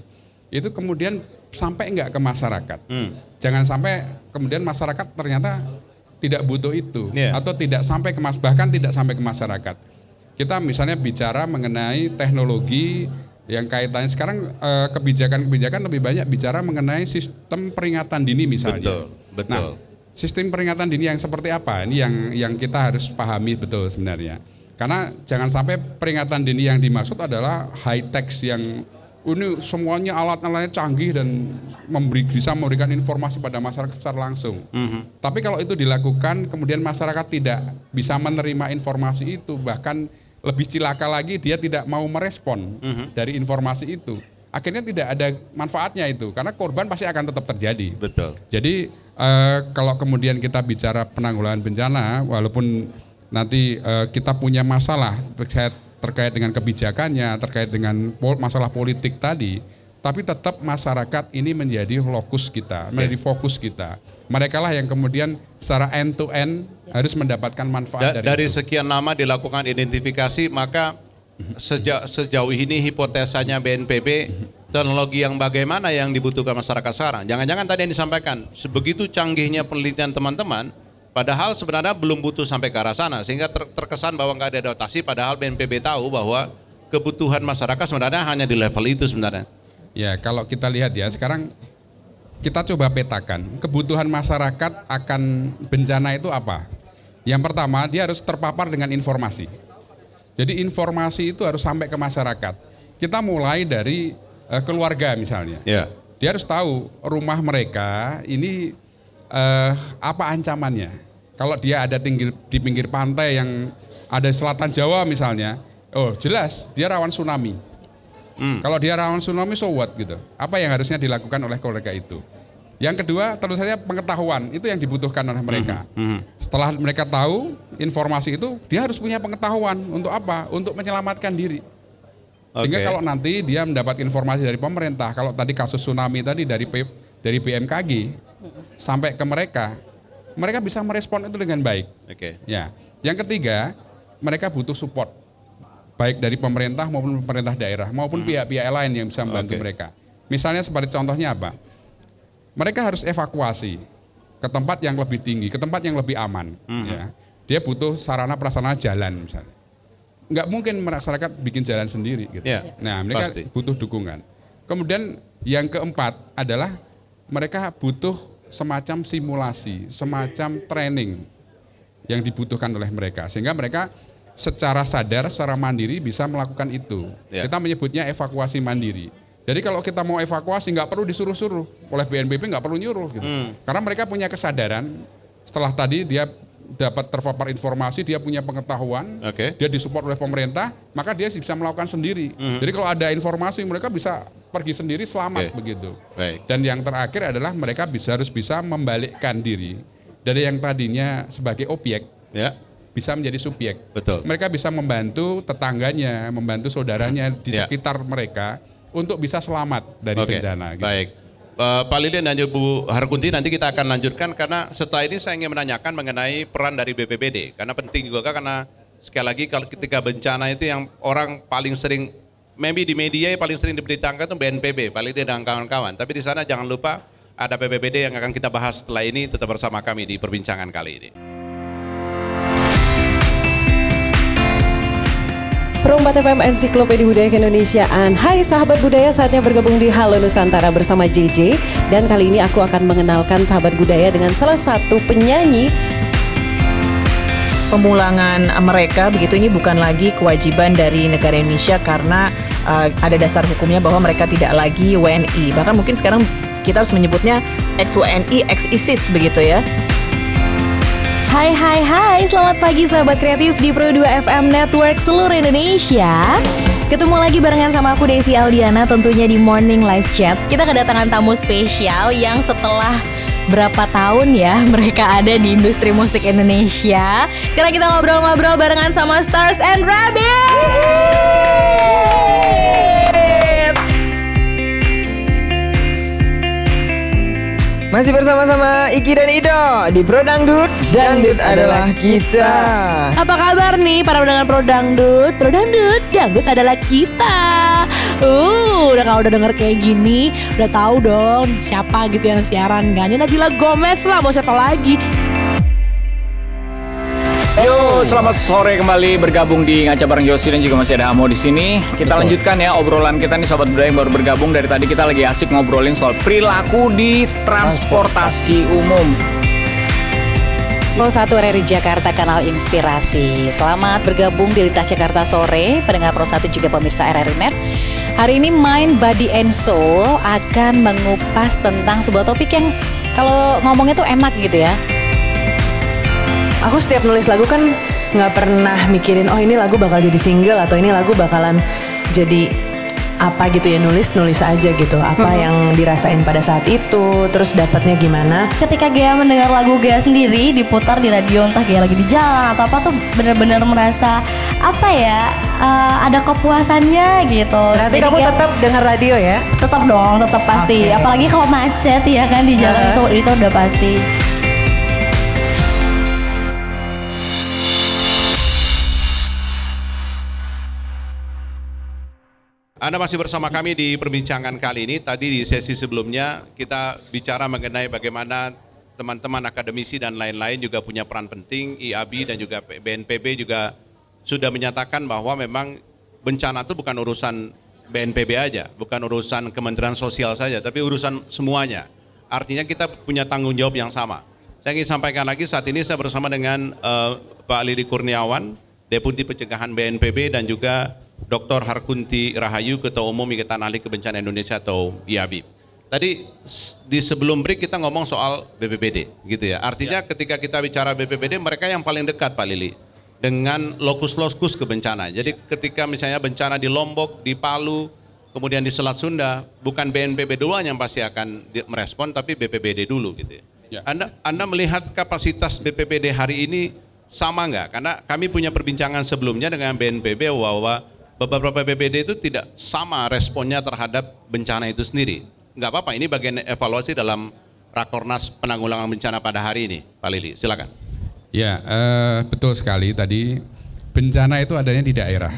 itu kemudian sampai enggak ke masyarakat. Jangan sampai kemudian masyarakat ternyata tidak butuh itu Iya. atau tidak sampai ke mas bahkan tidak sampai ke masyarakat. Kita misalnya bicara mengenai teknologi yang kaitannya sekarang eh, kebijakan-kebijakan lebih banyak bicara mengenai sistem peringatan dini misalnya. Betul, betul. Nah, sistem peringatan dini yang seperti apa? Ini yang yang kita harus pahami betul sebenarnya. Karena jangan sampai peringatan dini yang dimaksud adalah high tech yang ini semuanya alat-alatnya canggih dan memberi bisa memberikan informasi pada masyarakat secara langsung. Tapi kalau itu dilakukan kemudian masyarakat tidak bisa menerima informasi itu bahkan lebih cilaka lagi dia tidak mau merespon dari informasi itu. Akhirnya tidak ada manfaatnya itu karena korban pasti akan tetap terjadi. Betul. Jadi eh, kalau kemudian kita bicara penanggulangan bencana, walaupun nanti eh, kita punya masalah, saya terkait dengan kebijakannya, terkait dengan masalah politik tadi, tapi tetap masyarakat ini menjadi lokus kita, menjadi fokus kita. Mereka lah yang kemudian secara end to end harus mendapatkan manfaat da, dari dari itu. sekian lama dilakukan identifikasi maka sejak sejauh ini hipotesanya BNPB teknologi yang bagaimana yang dibutuhkan masyarakat sekarang. Jangan-jangan tadi yang disampaikan sebegitu canggihnya penelitian teman-teman padahal sebenarnya belum butuh sampai ke arah sana sehingga ter- terkesan bahwa nggak ada dotasi padahal BNPB tahu bahwa kebutuhan masyarakat sebenarnya hanya di level itu sebenarnya. Ya, kalau kita lihat ya, sekarang kita coba petakan kebutuhan masyarakat akan bencana itu apa. Yang pertama, dia harus terpapar dengan informasi. Jadi informasi itu harus sampai ke masyarakat. Kita mulai dari eh, keluarga misalnya. Ya. Dia harus tahu rumah mereka ini eh, apa ancamannya. Kalau dia ada tinggi, di pinggir pantai yang ada selatan Jawa misalnya, oh jelas dia rawan tsunami. Kalau dia rawan tsunami, so what gitu. Apa yang harusnya dilakukan oleh keluarga itu? Yang kedua, tentu saja pengetahuan itu yang dibutuhkan oleh mereka. Setelah mereka tahu informasi itu, dia harus punya pengetahuan untuk apa? Untuk menyelamatkan diri. Sehingga kalau nanti dia mendapat informasi dari pemerintah, kalau tadi kasus tsunami tadi dari P- dari BMKG sampai ke mereka, mereka bisa merespon itu dengan baik. Oke. Ya. Yang ketiga, mereka butuh support baik dari pemerintah maupun pemerintah daerah maupun pihak-pihak lain yang bisa membantu Oke. mereka. Misalnya seperti contohnya apa? Mereka harus evakuasi ke tempat yang lebih tinggi, ke tempat yang lebih aman. Ya. Dia butuh sarana prasarana jalan misalnya. Nggak mungkin masyarakat bikin jalan sendiri. Gitu. Ya, Nah, mereka pasti. butuh dukungan. Kemudian yang keempat adalah mereka butuh semacam simulasi, semacam training yang dibutuhkan oleh mereka sehingga mereka secara sadar, secara mandiri bisa melakukan itu. Ya. Kita menyebutnya evakuasi mandiri. Jadi kalau kita mau evakuasi nggak perlu disuruh-suruh oleh BNPB nggak perlu nyuruh gitu. Karena mereka punya kesadaran setelah tadi dia dapat terpapar informasi, dia punya pengetahuan, Oke. dia disupport oleh pemerintah, maka dia bisa melakukan sendiri. Jadi kalau ada informasi mereka bisa pergi sendiri selamat Oke. begitu. Baik. Dan yang terakhir adalah mereka bisa harus bisa membalikkan diri dari yang tadinya sebagai objek Ya. bisa menjadi subjek. Betul. Mereka bisa membantu tetangganya, membantu saudaranya di Ya. sekitar mereka untuk bisa selamat dari Oke, bencana. gitu. Baik. Eh, Pak Lilian dan Bu Harkunti nanti kita akan lanjutkan karena setelah ini saya ingin menanyakan mengenai peran dari BPBD karena penting juga karena sekali lagi kalau ketika bencana itu yang orang paling sering maybe di media yang paling sering diberitakan itu BNPB, Pak Lilian dan kawan-kawan. Tapi di sana jangan lupa ada BPBD yang akan kita bahas setelah ini tetap bersama kami di perbincangan kali ini. Perombat FM Ensiklopedia Budaya Keindonesiaan Hai sahabat budaya saatnya bergabung di Halo Nusantara bersama JJ Dan kali ini aku akan mengenalkan sahabat budaya dengan salah satu penyanyi pemulangan mereka begitu ini bukan lagi kewajiban dari negara Indonesia karena uh, ada dasar hukumnya bahwa mereka tidak lagi WNI. Bahkan mungkin sekarang kita harus menyebutnya ex WNI, ex ISIS begitu ya. Hai hai hai, selamat pagi sahabat kreatif di Pro 2 FM Network seluruh Indonesia. Ketemu lagi barengan sama aku Desi Aldiana tentunya di Morning Live Chat. Kita kedatangan tamu spesial yang setelah berapa tahun ya mereka ada di industri musik Indonesia. Sekarang kita ngobrol-ngobrol barengan sama Stars and Rabbit Masih bersama-sama Iki dan Ido di Pro Dangdut adalah kita Apa kabar nih para pendengar Pro Dangdut? Pro Dangdut, adalah kita. Uh, udah kalau udah denger kayak gini, udah tahu dong siapa gitu yang siaran kan? Ini Nabila Gomez lah, mau siapa lagi? Selamat sore kembali bergabung di Ngaca bareng Yosi dan juga masih ada Amo di sini. Kita lanjutkan ya obrolan kita nih sobat budaya yang baru bergabung. Dari tadi kita lagi asik ngobrolin soal perilaku di transportasi umum. Pro 1 RRI Jakarta Kanal Inspirasi. Selamat bergabung di Lintas Jakarta Sore. Pendengar Pro 1 juga pemirsa RRI Net. Hari ini Mind, Body and Soul akan mengupas tentang sebuah topik yang Kalau ngomongnya tuh enak gitu ya Aku setiap nulis lagu kan nggak pernah mikirin oh ini lagu bakal jadi single atau ini lagu bakalan jadi apa gitu ya nulis nulis aja gitu apa Mhm. yang dirasain pada saat itu terus dapatnya gimana Ketika Gea mendengar lagu Gea sendiri diputar di radio entah Gea lagi di jalan atau apa tuh bener-bener merasa apa ya eh, ada kepuasannya gitu. Berarti Jadi kamu Gea- tetap dengar radio ya? tetap dong, tetap pasti. Oke. Apalagi kalau macet ya kan di jalan itu itu udah pasti. Anda masih bersama kami di perbincangan kali ini. Tadi di sesi sebelumnya kita bicara mengenai bagaimana teman-teman akademisi dan lain-lain juga punya peran penting. IAB dan juga BNPB juga sudah menyatakan bahwa memang bencana itu bukan urusan BNPB aja, bukan urusan Kementerian Sosial saja, tapi urusan semuanya. Artinya kita punya tanggung jawab yang sama. Saya ingin sampaikan lagi saat ini saya bersama dengan eh, Pak Lidi Kurniawan, Deputi Pencegahan BNPB dan juga Dr. Harkunti Rahayu, Ketua Umum Ikatan Ahli Kebencanaan Indonesia atau IABI. Tadi di sebelum break kita ngomong soal BPBD, gitu ya. Artinya ketika kita bicara BPBD, mereka yang paling dekat Pak Lili dengan lokus-lokus kebencanaan. Jadi ketika misalnya bencana di Lombok, di Palu, kemudian di Selat Sunda, bukan BNPB duluan yang pasti akan merespon, tapi BPBD dulu gitu ya. Ya. Anda, Anda melihat kapasitas BPBD hari ini sama nggak? Karena kami punya perbincangan sebelumnya dengan BNPB bahwa beberapa BPBD itu tidak sama responnya terhadap bencana itu sendiri. Nggak apa-apa, ini bagian evaluasi dalam Rakornas Penanggulangan Bencana pada hari ini, Pak Lili. Silakan. Ya, eh, betul sekali tadi bencana itu adanya di daerah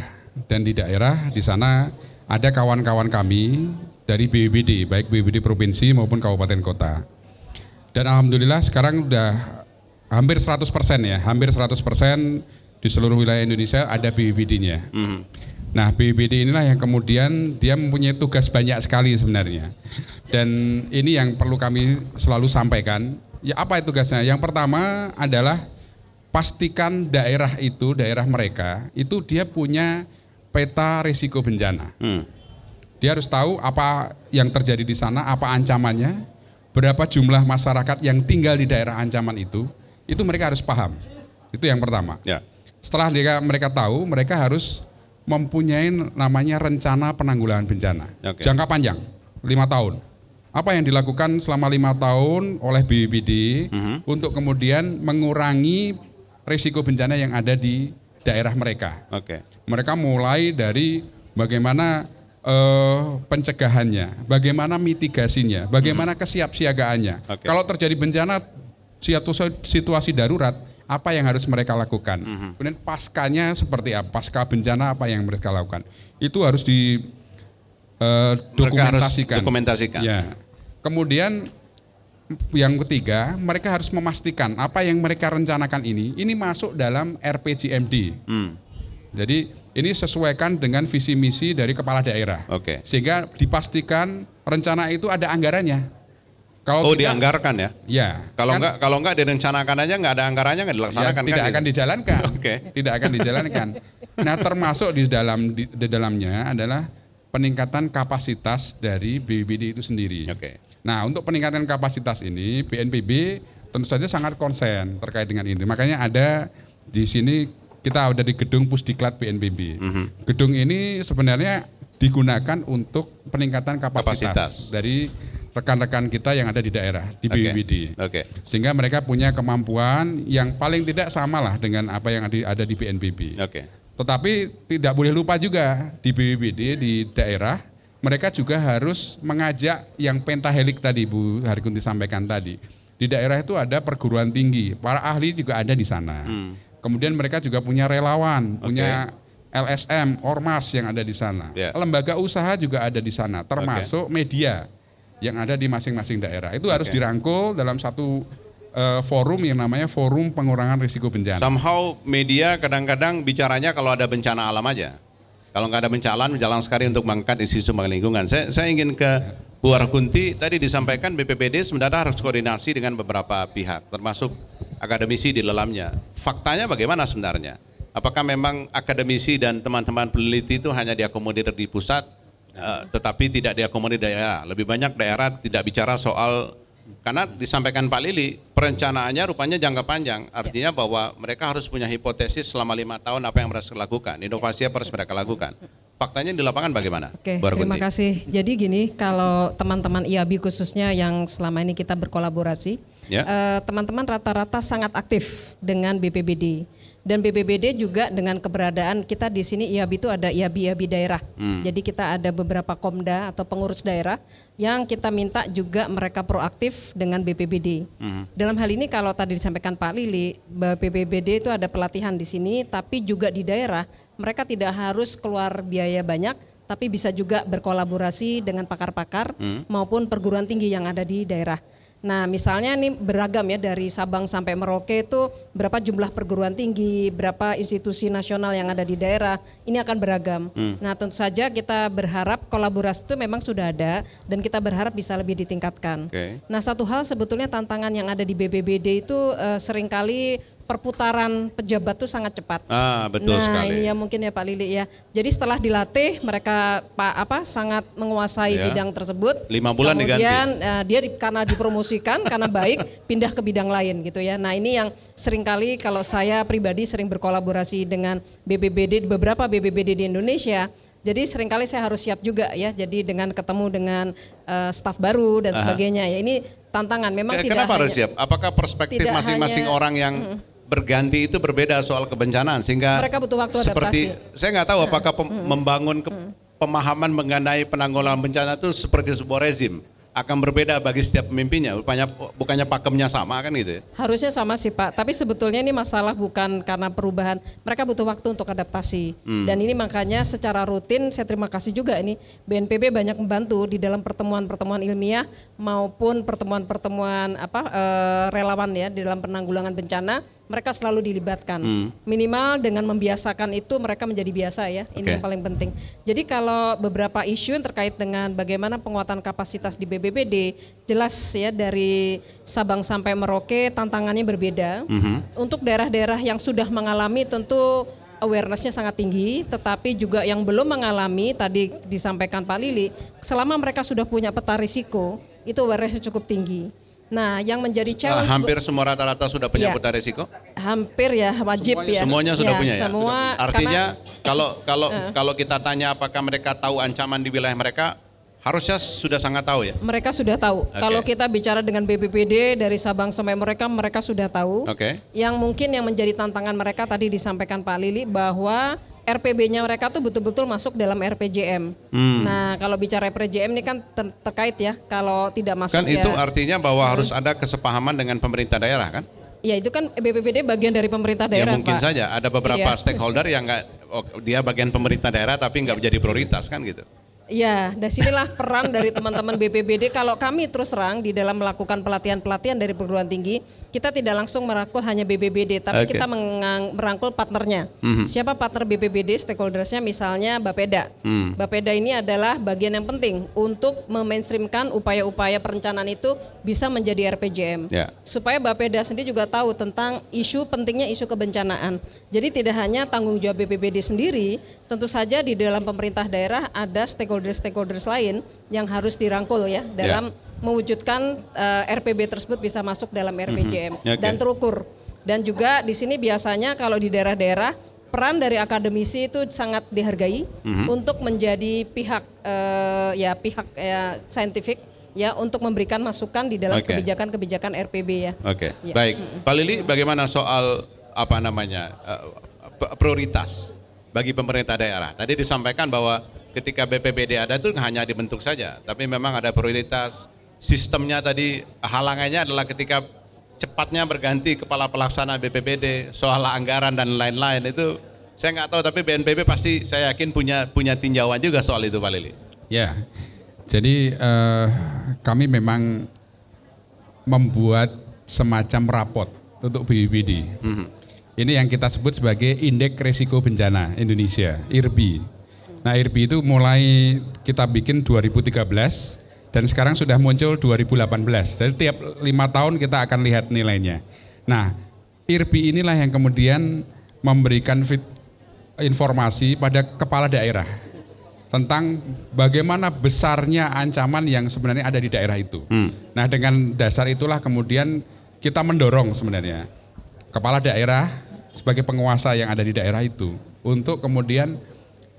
dan di daerah di sana ada kawan-kawan kami dari BPBD, baik BPBD provinsi maupun kabupaten kota. Dan alhamdulillah sekarang udah hampir 100% ya, hampir 100% di seluruh wilayah Indonesia ada BPBD-nya. Nah, BPBD inilah yang kemudian dia mempunyai tugas banyak sekali sebenarnya. Dan ini yang perlu kami selalu sampaikan. Ya apa itu tugasnya? Yang pertama adalah pastikan daerah itu, daerah mereka itu dia punya peta risiko bencana. Dia harus tahu apa yang terjadi di sana, apa ancamannya, berapa jumlah masyarakat yang tinggal di daerah ancaman itu, itu mereka harus paham. Itu yang pertama. Ya. Setelah mereka, mereka tahu, mereka harus mempunyai namanya rencana penanggulangan bencana. Oke. Jangka panjang, lima tahun. Apa yang dilakukan selama lima tahun oleh BPBD untuk kemudian mengurangi risiko bencana yang ada di daerah mereka. Oke. Mereka mulai dari bagaimana eh, pencegahannya, bagaimana mitigasinya, bagaimana kesiapsiagaannya. Oke. Kalau terjadi bencana situasi darurat, apa yang harus mereka lakukan? Kemudian paskanya seperti apa? Pasca bencana apa yang mereka lakukan? Itu harus di harus dokumentasikan. dokumentasikan. Ya. Kemudian yang ketiga, mereka harus memastikan apa yang mereka rencanakan ini, ini masuk dalam RPJMD. Hmm. Jadi ini sesuaikan dengan visi misi dari kepala daerah. Oke. Sehingga dipastikan rencana itu ada anggarannya. Kalau Oh, tidak- dianggarkan ya? Ya. Kalau kan- enggak kalau enggak direncanakan aja enggak ada anggarannya enggak ya, dilaksanakan tidak kan? akan gitu? dijalankan. Oke. Tidak akan dijalankan. Nah, termasuk di dalam di, di dalamnya adalah peningkatan kapasitas dari BPBD itu sendiri. Oke. Nah, untuk peningkatan kapasitas ini BNPB tentu saja sangat konsen terkait dengan ini. Makanya ada di sini kita ada di gedung Pusdiklat BNPB. Mhm. Gedung ini sebenarnya digunakan untuk peningkatan kapasitas, Kapasitas. dari rekan-rekan kita yang ada di daerah di Oke. BPBD Oke. sehingga mereka punya kemampuan yang paling tidak sama lah dengan apa yang ada, di BNPB. Oke. Tetapi tidak boleh lupa juga di BPBD di daerah mereka juga harus mengajak yang pentahelik tadi Bu Harkunti sampaikan tadi. Di daerah itu ada perguruan tinggi, para ahli juga ada di sana. Kemudian mereka juga punya relawan, punya LSM, ormas yang ada di sana. Ya. Lembaga usaha juga ada di sana, termasuk media yang ada di masing-masing daerah. Itu harus Oke. dirangkul dalam satu eh, forum yang namanya Forum Pengurangan Risiko Bencana. Somehow media kadang-kadang bicaranya kalau ada bencana alam aja. Kalau nggak ada bencana, jalan sekali untuk mengangkat isu-isu lingkungan. Saya, saya ingin ke Bu Arkunti, tadi disampaikan BPPD sebenarnya harus koordinasi dengan beberapa pihak, termasuk akademisi di dalamnya. Faktanya bagaimana sebenarnya? Apakah memang akademisi dan teman-teman peneliti itu hanya diakomodir di pusat, eh, tetapi tidak diakomodir daerah? Lebih banyak daerah tidak bicara soal karena disampaikan Pak Lili, perencanaannya rupanya jangka panjang. Artinya bahwa mereka harus punya hipotesis selama lima tahun apa yang mereka lakukan, inovasi apa harus mereka lakukan. Faktanya di lapangan bagaimana? Oke, Bu terima kasih. Jadi gini, kalau teman-teman IABI khususnya yang selama ini kita berkolaborasi, Ya. eh, teman-teman rata-rata sangat aktif dengan BPBD. Dan BPBD juga dengan keberadaan kita di sini IABI itu ada IABI-IABI daerah. Hmm. Jadi kita ada beberapa komda atau pengurus daerah yang kita minta juga mereka proaktif dengan BPBD. Hmm. Dalam hal ini kalau tadi disampaikan Pak Lili, BPBD itu ada pelatihan di sini, tapi juga di daerah mereka tidak harus keluar biaya banyak, tapi bisa juga berkolaborasi dengan pakar-pakar Hmm. maupun perguruan tinggi yang ada di daerah. Nah, misalnya ini beragam ya dari Sabang sampai Merauke itu berapa jumlah perguruan tinggi, berapa institusi nasional yang ada di daerah, ini akan beragam. Hmm. Nah, tentu saja kita berharap kolaborasi itu memang sudah ada dan kita berharap bisa lebih ditingkatkan. Oke. Nah, satu hal sebetulnya tantangan yang ada di BBBD itu eh, sering kali perputaran pejabat itu sangat cepat. Ah, betul nah, sekali. ini ya mungkin ya Pak Lili ya. Jadi setelah dilatih mereka Pak apa sangat menguasai Ya. bidang tersebut. Lima bulan Kemudian eh, dia di- karena dipromosikan karena baik pindah ke bidang lain gitu ya. Nah, ini yang sering kali kalau saya pribadi sering berkolaborasi dengan BBBD beberapa BBBD di Indonesia. Jadi sering kali saya harus siap juga ya. Jadi dengan ketemu dengan eh, staf baru dan Aha. sebagainya ya. Ini tantangan memang Ke- tidak Kenapa harus hanya- siap? Apakah perspektif masing-masing orang yang berganti itu berbeda soal kebencanaan sehingga Mereka butuh waktu seperti adaptasi. saya nggak tahu apakah pem- membangun ke- pemahaman mengenai penanggulangan bencana itu seperti sebuah rezim akan berbeda bagi setiap pemimpinnya bukannya bukannya pakemnya sama kan gitu ya Harusnya sama sih Pak, tapi sebetulnya ini masalah bukan karena perubahan. Mereka butuh waktu untuk adaptasi. Hmm. Dan ini makanya secara rutin saya terima kasih juga ini BNPB banyak membantu di dalam pertemuan-pertemuan ilmiah maupun pertemuan-pertemuan apa eh, relawan ya di dalam penanggulangan bencana. Mereka selalu dilibatkan. Hmm. Minimal dengan membiasakan itu mereka menjadi biasa ya. Ini Oke. yang paling penting. Jadi kalau beberapa isu yang terkait dengan bagaimana penguatan kapasitas di BBBD, jelas ya dari Sabang sampai Merauke tantangannya berbeda. Mhm. Untuk daerah-daerah yang sudah mengalami tentu awarenessnya sangat tinggi, tetapi juga yang belum mengalami tadi disampaikan Pak Lili, selama mereka sudah punya peta risiko, itu awarenessnya cukup tinggi. Nah, yang menjadi Ah, challenge hampir semua rata-rata sudah punya Ya. peta resiko hampir ya wajib ya. semuanya sudah punya ya Semua artinya karena- kalau kalau Eh. kalau kita tanya apakah mereka tahu ancaman di wilayah mereka harusnya sudah sangat tahu ya Mereka sudah tahu. Kalau kita bicara dengan BPPD dari Sabang sampai mereka, mereka sudah tahu. Oke. Yang mungkin yang menjadi tantangan mereka tadi disampaikan Pak Lili bahwa RPB-nya mereka tuh betul-betul masuk dalam RPJM. Hmm. Nah, kalau bicara RPJM ini kan ter- terkait ya. Kalau tidak masuk kan ya, itu artinya bahwa harus ada kesepahaman dengan pemerintah daerah kan ya itu kan BPPD bagian dari pemerintah ya daerah, mungkin Pak. saja ada beberapa Iya. stakeholder yang nggak oh, dia bagian pemerintah daerah tapi nggak menjadi prioritas kan gitu Ya, dari sinilah peran dari teman-teman BPBD. Kalau kami terus terang di dalam melakukan pelatihan-pelatihan dari perguruan tinggi, kita tidak langsung merangkul hanya BPBD, tapi Oke. kita mengang- merangkul partnernya. Mhm. Siapa partner BPBD? Stakeholdersnya misalnya Bapeda. Hmm. Bapeda ini adalah bagian yang penting untuk memainstreamkan upaya-upaya perencanaan itu bisa menjadi RPJM ya supaya Bapeda sendiri juga tahu tentang isu pentingnya isu kebencanaan. Jadi tidak hanya tanggung jawab BPBD sendiri, tentu saja di dalam pemerintah daerah ada stakeholders-stakeholders lain yang harus dirangkul ya dalam mewujudkan eh, RPB tersebut bisa masuk dalam RPJM Mhm. Oke. dan terukur. Dan juga di sini biasanya kalau di daerah-daerah peran dari akademisi itu sangat dihargai Mhm. untuk menjadi pihak eh, ya pihak ya saintifik ya untuk memberikan masukan di dalam kebijakan-kebijakan RPB ya. Oke, Ya. baik. Pak Lili, bagaimana soal apa namanya p- prioritas bagi pemerintah daerah? Tadi disampaikan bahwa ketika BPBD ada itu hanya dibentuk saja, tapi memang ada prioritas. Sistemnya tadi halangannya adalah ketika cepatnya berganti kepala pelaksana BPBD, soal anggaran dan lain-lain itu saya nggak tahu, tapi BNPB pasti saya yakin punya punya tinjauan juga soal itu, Pak Lili. Ya, jadi eh, kami memang membuat semacam rapot untuk BPBD. Ini yang kita sebut sebagai Indeks Risiko Bencana Indonesia, IRBI. Nah IRBI itu mulai kita bikin 2013 dan sekarang sudah muncul 2018. Jadi tiap lima tahun kita akan lihat nilainya. Nah IRBI inilah yang kemudian memberikan fit, informasi pada kepala daerah tentang bagaimana besarnya ancaman yang sebenarnya ada di daerah itu. Nah, dengan dasar itulah kemudian kita mendorong sebenarnya kepala daerah sebagai penguasa yang ada di daerah itu untuk kemudian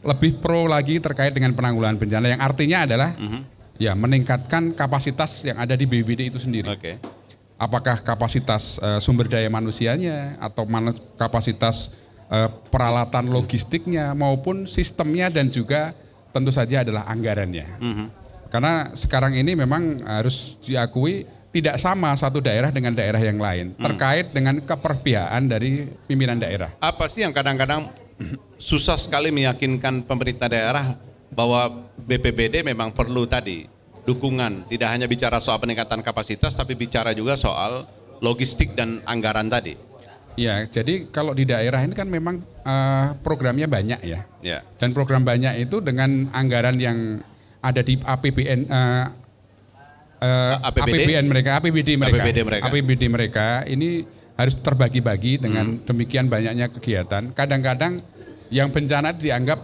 lebih pro lagi terkait dengan penanggulangan bencana yang artinya adalah Mhm. Ya meningkatkan kapasitas yang ada di BPBD itu sendiri. Oke. Apakah kapasitas eh, sumber daya manusianya atau mana kapasitas eh, peralatan logistiknya maupun sistemnya dan juga tentu saja adalah anggarannya. Mhm. Karena sekarang ini memang harus diakui tidak sama satu daerah dengan daerah yang lain Hmm. terkait dengan keperpihakan dari pimpinan daerah. Apa sih yang kadang-kadang susah sekali meyakinkan pemerintah daerah bahwa BPBD memang perlu tadi dukungan, tidak hanya bicara soal peningkatan kapasitas tapi bicara juga soal logistik dan anggaran tadi. Ya, jadi kalau di daerah ini kan memang eh, programnya banyak ya. Ya. Dan program banyak itu dengan anggaran yang ada di APBN eh, eh, APBD? APBN mereka, APBD mereka, APBD mereka. APBD mereka ini harus terbagi-bagi dengan Hmm. demikian banyaknya kegiatan. Kadang-kadang yang bencana dianggap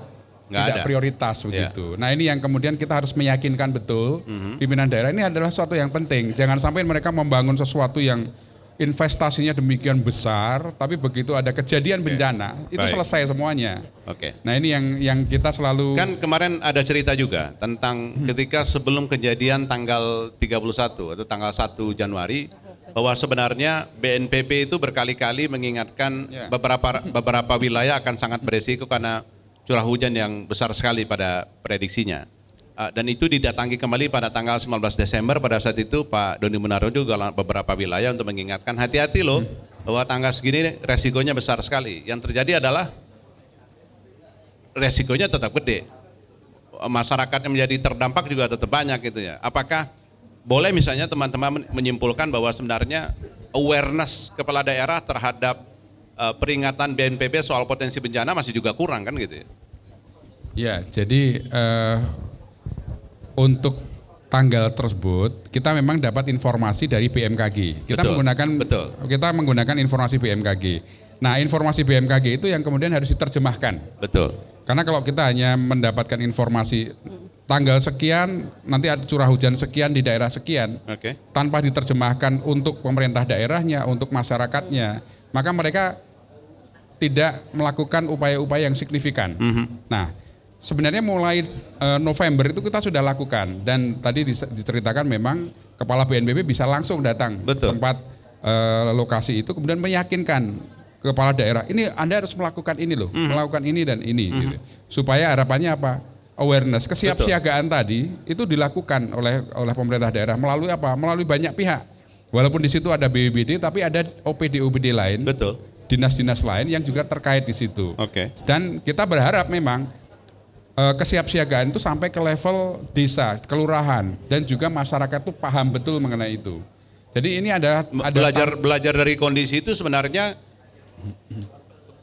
Nggak tidak ada. prioritas Ya. begitu. Nah ini yang kemudian kita harus meyakinkan betul Mhm. pimpinan daerah ini adalah sesuatu yang penting. Jangan sampai mereka membangun sesuatu yang investasinya demikian besar, tapi begitu ada kejadian bencana itu Baik. selesai semuanya. Oke. Nah ini yang yang kita selalu Kan kemarin ada cerita juga tentang ketika sebelum kejadian tanggal 31 atau tanggal 1 Januari bahwa sebenarnya BNPB itu berkali-kali mengingatkan Ya. beberapa beberapa wilayah akan sangat beresiko karena curah hujan yang besar sekali pada prediksinya. Uh, dan itu didatangi kembali pada tanggal 19 Desember pada saat itu Pak Doni Munardo juga beberapa wilayah untuk mengingatkan hati-hati loh bahwa tanggal segini resikonya besar sekali. Yang terjadi adalah resikonya tetap gede. Masyarakat yang menjadi terdampak juga tetap banyak gitu ya. Apakah boleh misalnya teman-teman men- menyimpulkan bahwa sebenarnya awareness kepala daerah terhadap eh, peringatan BNPB soal potensi bencana masih juga kurang kan gitu ya? Ya, jadi eh, untuk tanggal tersebut kita memang dapat informasi dari BMKG. Kita Betul, menggunakan betul. kita menggunakan informasi BMKG. Nah, informasi BMKG itu yang kemudian harus diterjemahkan. Betul. Karena kalau kita hanya mendapatkan informasi tanggal sekian nanti ada curah hujan sekian di daerah sekian Oke. tanpa diterjemahkan untuk pemerintah daerahnya, untuk masyarakatnya, maka mereka tidak melakukan upaya-upaya yang signifikan. Mhm. Nah, sebenarnya mulai eh, November itu kita sudah lakukan dan tadi diceritakan memang kepala BNPB bisa langsung datang ke tempat eh, lokasi itu kemudian meyakinkan kepala daerah ini Anda harus melakukan ini loh, melakukan ini dan ini gitu. Supaya harapannya apa? Awareness, kesiapsiagaan tadi itu dilakukan oleh oleh pemerintah daerah melalui apa? Melalui banyak pihak. Walaupun di situ ada BPBD tapi ada OPD-OPD lain. Betul. Dinas-dinas lain yang juga terkait di situ. Oke. Dan kita berharap memang eh, kesiapsiagaan itu sampai ke level desa, kelurahan dan juga masyarakat itu paham betul mengenai itu. Jadi ini adalah ada belajar belajar dari kondisi itu sebenarnya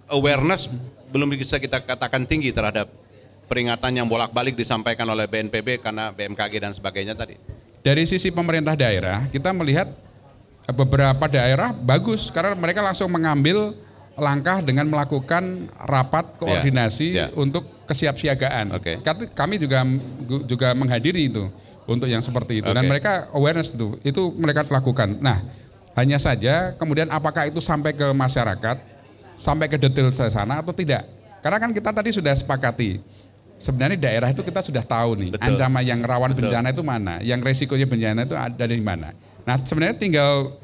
awareness belum bisa kita katakan tinggi terhadap peringatan yang bolak-balik disampaikan oleh BNPB karena BMKG dan sebagainya tadi. Dari sisi pemerintah daerah, kita melihat beberapa daerah bagus karena mereka langsung mengambil langkah dengan melakukan rapat koordinasi ya. untuk kesiapsiagaan. Kati- Kami juga juga menghadiri itu untuk yang seperti itu dan Oke. mereka awareness itu itu mereka lakukan. Nah, hanya saja kemudian apakah itu sampai ke masyarakat, sampai ke detail sana atau tidak? Karena kan kita tadi sudah sepakati sebenarnya daerah itu kita sudah tahu nih Betul. ancaman yang rawan Betul. bencana itu mana, yang resikonya bencana itu ada di mana. Nah sebenarnya tinggal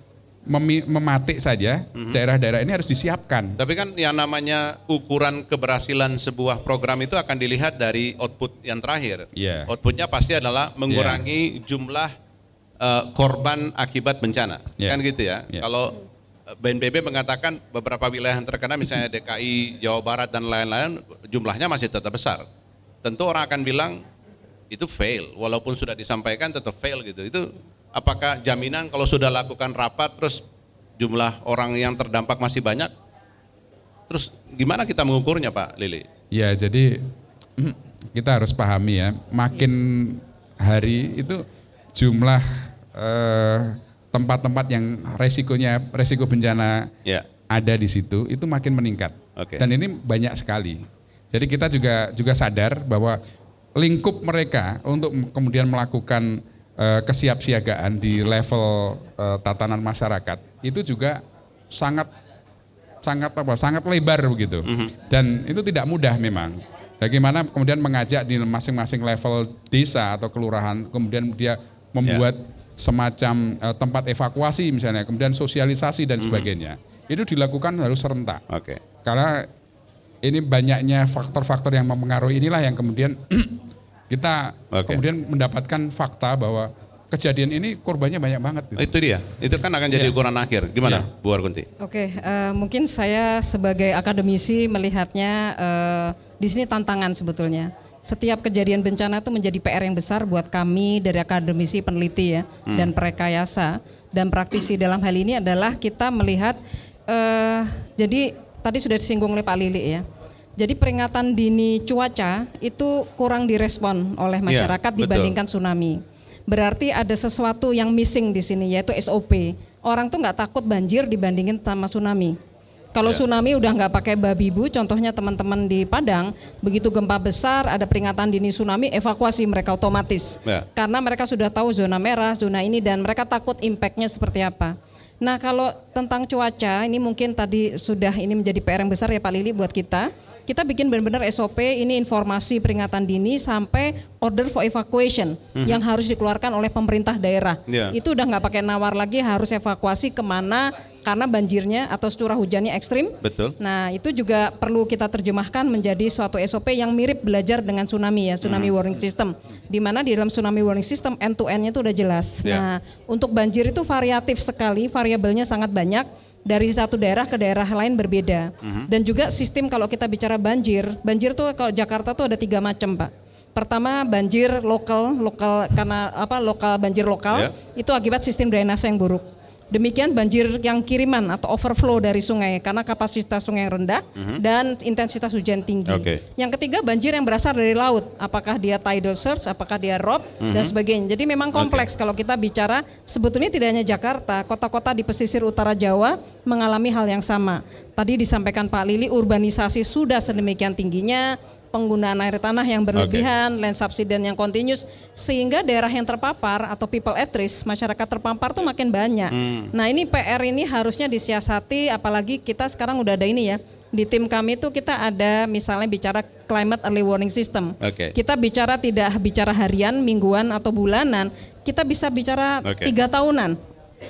mematik saja Mhm. daerah-daerah ini harus disiapkan. Tapi kan yang namanya ukuran keberhasilan sebuah program itu akan dilihat dari output yang terakhir. Iya. Outputnya pasti adalah mengurangi jumlah eh, korban akibat bencana. Iya. Kan gitu ya. Iya. Kalau eh, BNPB mengatakan beberapa wilayah yang terkena misalnya DKI, Jawa Barat dan lain-lain jumlahnya masih tetap besar. Tentu orang akan bilang itu fail walaupun sudah disampaikan tetap fail gitu. Itu apakah jaminan kalau sudah lakukan rapat terus jumlah orang yang terdampak masih banyak? Terus gimana kita mengukurnya Pak Lili? Ya jadi kita harus pahami ya, makin hari itu jumlah eh, tempat-tempat yang resikonya resiko bencana Ya. ada di situ itu makin meningkat. Oke. Dan ini banyak sekali. Jadi kita juga juga sadar bahwa lingkup mereka untuk kemudian melakukan eh, kesiapsiagaan di level eh, tatanan masyarakat itu juga sangat sangat apa sangat lebar begitu dan itu tidak mudah memang Bagaimana kemudian mengajak di masing-masing level desa atau kelurahan, kemudian dia membuat semacam eh, tempat evakuasi misalnya, kemudian sosialisasi dan sebagainya. Itu dilakukan harus serentak. Oke. Karena ini banyaknya faktor-faktor yang mempengaruhi inilah yang kemudian kita Oke. kemudian mendapatkan fakta bahwa kejadian ini korbannya banyak banget. gitu. Itu dia. Itu kan akan jadi Iya. ukuran akhir. Gimana, Bu Argunti? Oke, eh, mungkin saya sebagai akademisi melihatnya eh, di sini tantangan sebetulnya. Setiap kejadian bencana itu menjadi PR yang besar buat kami dari akademisi peneliti ya dan perekayasa dan praktisi dalam hal ini adalah kita melihat eh, jadi tadi sudah disinggung oleh Pak Lili ya. Jadi peringatan dini cuaca itu kurang direspon oleh masyarakat betul. dibandingkan tsunami. Berarti ada sesuatu yang missing di sini yaitu SOP. Orang tuh nggak takut banjir dibandingin sama tsunami. Kalau tsunami udah nggak pakai babi bu, contohnya teman-teman di Padang, begitu gempa besar ada peringatan dini tsunami, evakuasi mereka otomatis. Ya. Karena mereka sudah tahu zona merah, zona ini dan mereka takut impactnya seperti apa. Nah kalau tentang cuaca ini mungkin tadi sudah ini menjadi PR yang besar ya Pak Lili buat kita. Kita bikin benar-benar SOP ini informasi peringatan dini sampai order for evacuation yang harus dikeluarkan oleh pemerintah daerah. Ya. Itu udah nggak pakai nawar lagi harus evakuasi ke mana karena banjirnya atau curah hujannya ekstrim. Betul. Nah, itu juga perlu kita terjemahkan menjadi suatu SOP yang mirip belajar dengan tsunami ya, tsunami warning system. Di mana di dalam tsunami warning system end to end-nya itu udah jelas. Ya. Nah, untuk banjir itu variatif sekali, variabelnya sangat banyak dari satu daerah ke daerah lain berbeda. Dan juga sistem kalau kita bicara banjir, banjir tuh kalau Jakarta tuh ada tiga macam, Pak. Pertama banjir lokal, lokal karena apa lokal banjir lokal Ya. itu akibat sistem drainase yang buruk. Demikian banjir yang kiriman atau overflow dari sungai karena kapasitas sungai yang rendah dan intensitas hujan tinggi. Oke. Yang ketiga banjir yang berasal dari laut, apakah dia tidal surge, apakah dia rob dan sebagainya. Jadi memang kompleks kalau kita bicara sebetulnya tidak hanya Jakarta, kota-kota di pesisir utara Jawa mengalami hal yang sama. Tadi disampaikan Pak Lili urbanisasi sudah sedemikian tingginya, penggunaan air tanah yang berlebihan, land subsidence yang continuous sehingga daerah yang terpapar atau people at risk, masyarakat terpapar tuh makin banyak. Nah, ini PR ini harusnya disiasati apalagi kita sekarang udah ada ini ya. Di tim kami tuh kita ada misalnya bicara climate early warning system. Oke. Kita bicara tidak bicara harian, mingguan atau bulanan, kita bisa bicara Oke. tiga tahunan.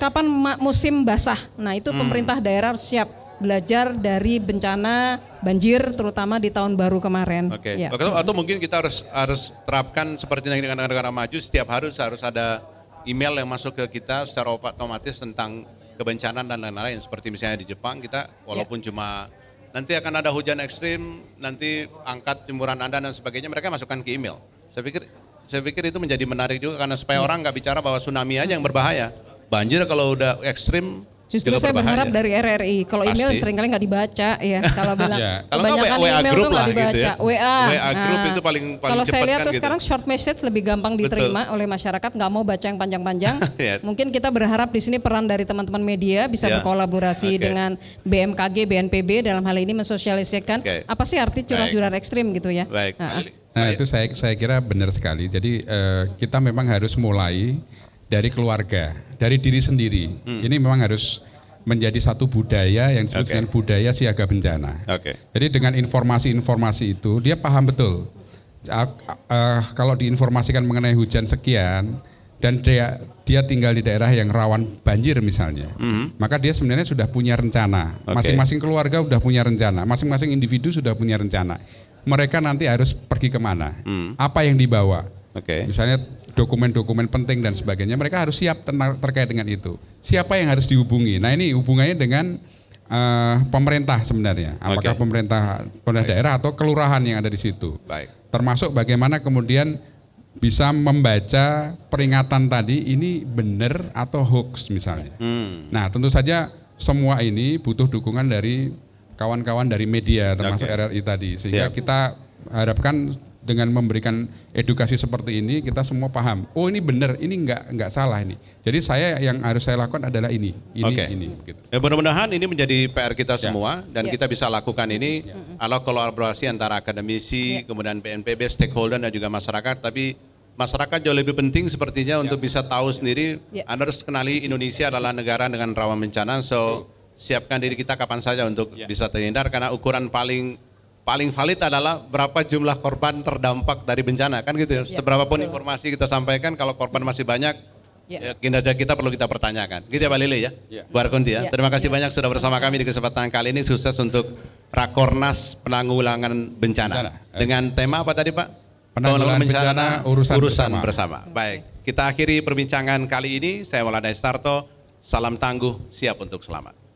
Kapan musim basah? Nah itu pemerintah daerah harus siap belajar dari bencana banjir terutama di tahun baru kemarin. Oke. Ya. Atau, atau mungkin kita harus harus terapkan seperti yang di negara-negara maju setiap hari harus ada email yang masuk ke kita secara otomatis tentang kebencanaan dan lain-lain. Seperti misalnya di Jepang kita walaupun cuma nanti akan ada hujan ekstrim, nanti angkat jemuran Anda dan sebagainya mereka masukkan ke email. Saya pikir saya pikir itu menjadi menarik juga karena supaya orang nggak bicara bahwa tsunami aja yang berbahaya. Banjir kalau udah ekstrim Justru saya berbahaya. berharap dari RRI. Kalau email sering kali nggak dibaca ya. Kalau bilang. Kalau nggak kebanyakan WA email tuh nggak lah gitu dibaca. ya. WA. WA group itu paling- paling Kalau saya cepat lihat kan tuh gitu. sekarang short message lebih gampang diterima oleh masyarakat, nggak mau baca yang panjang-panjang. Ya. Mungkin kita berharap di sini peran dari teman-teman media bisa Ya. berkolaborasi Oke. dengan BMKG, BNPB dalam hal ini mensosialisasikan Oke. apa sih arti curah Baik. hujan ekstrim gitu ya. Baik, Ah, ah. Lili. Nah itu saya saya kira benar sekali. Jadi eh, kita memang harus mulai dari keluarga, dari diri sendiri. Ini memang harus menjadi satu budaya yang disebut Oke. dengan budaya siaga bencana. Oke. Jadi dengan informasi-informasi itu dia paham betul. Ah, kalau diinformasikan mengenai hujan sekian dan dia dia tinggal di daerah yang rawan banjir misalnya, maka dia sebenarnya sudah punya rencana. Masing-masing keluarga sudah punya rencana, masing-masing individu sudah punya rencana. Mereka nanti harus pergi ke mana, apa yang dibawa, Oke. misalnya dokumen-dokumen penting dan sebagainya. Mereka harus siap terkait dengan itu. Siapa yang harus dihubungi? Nah ini hubungannya dengan eh, pemerintah sebenarnya. Apakah Oke. pemerintah pemerintah daerah atau kelurahan yang ada di situ. Baik. Termasuk bagaimana kemudian bisa membaca peringatan tadi ini benar atau hoax misalnya. Hmm. Nah tentu saja semua ini butuh dukungan dari kawan-kawan dari media termasuk Oke. RRI tadi sehingga Siap. kita harapkan dengan memberikan edukasi seperti ini kita semua paham oh ini benar ini enggak enggak salah ini jadi saya yang harus saya lakukan adalah ini ini Oke. ini gitu. Ya, mudah-mudahan ini menjadi PR kita Ya. semua dan Ya. kita bisa lakukan ini ala kolaborasi antara akademisi, kemudian BNPB, stakeholder dan juga masyarakat. Tapi masyarakat jauh lebih penting sepertinya untuk bisa tahu sendiri. Ya. Anda harus kenali Indonesia adalah negara dengan rawan bencana. So siapkan diri kita kapan saja untuk bisa terhindar karena ukuran paling paling valid adalah berapa jumlah korban terdampak dari bencana kan gitu ya. Seberapapun informasi kita sampaikan kalau korban masih banyak ya. kinerja kita perlu kita pertanyakan. Gitu ya Pak Lili ya. Bu Arkunti ya. Terima kasih banyak sudah bersama kami di kesempatan kali ini sukses untuk Rakornas penanggulangan bencana. Bencana. Dengan tema apa tadi Pak? Penanggulangan bencana urusan bersama. bersama. Baik, kita akhiri perbincangan kali ini. Saya Maulana Starto. Salam tangguh, siap untuk selamat.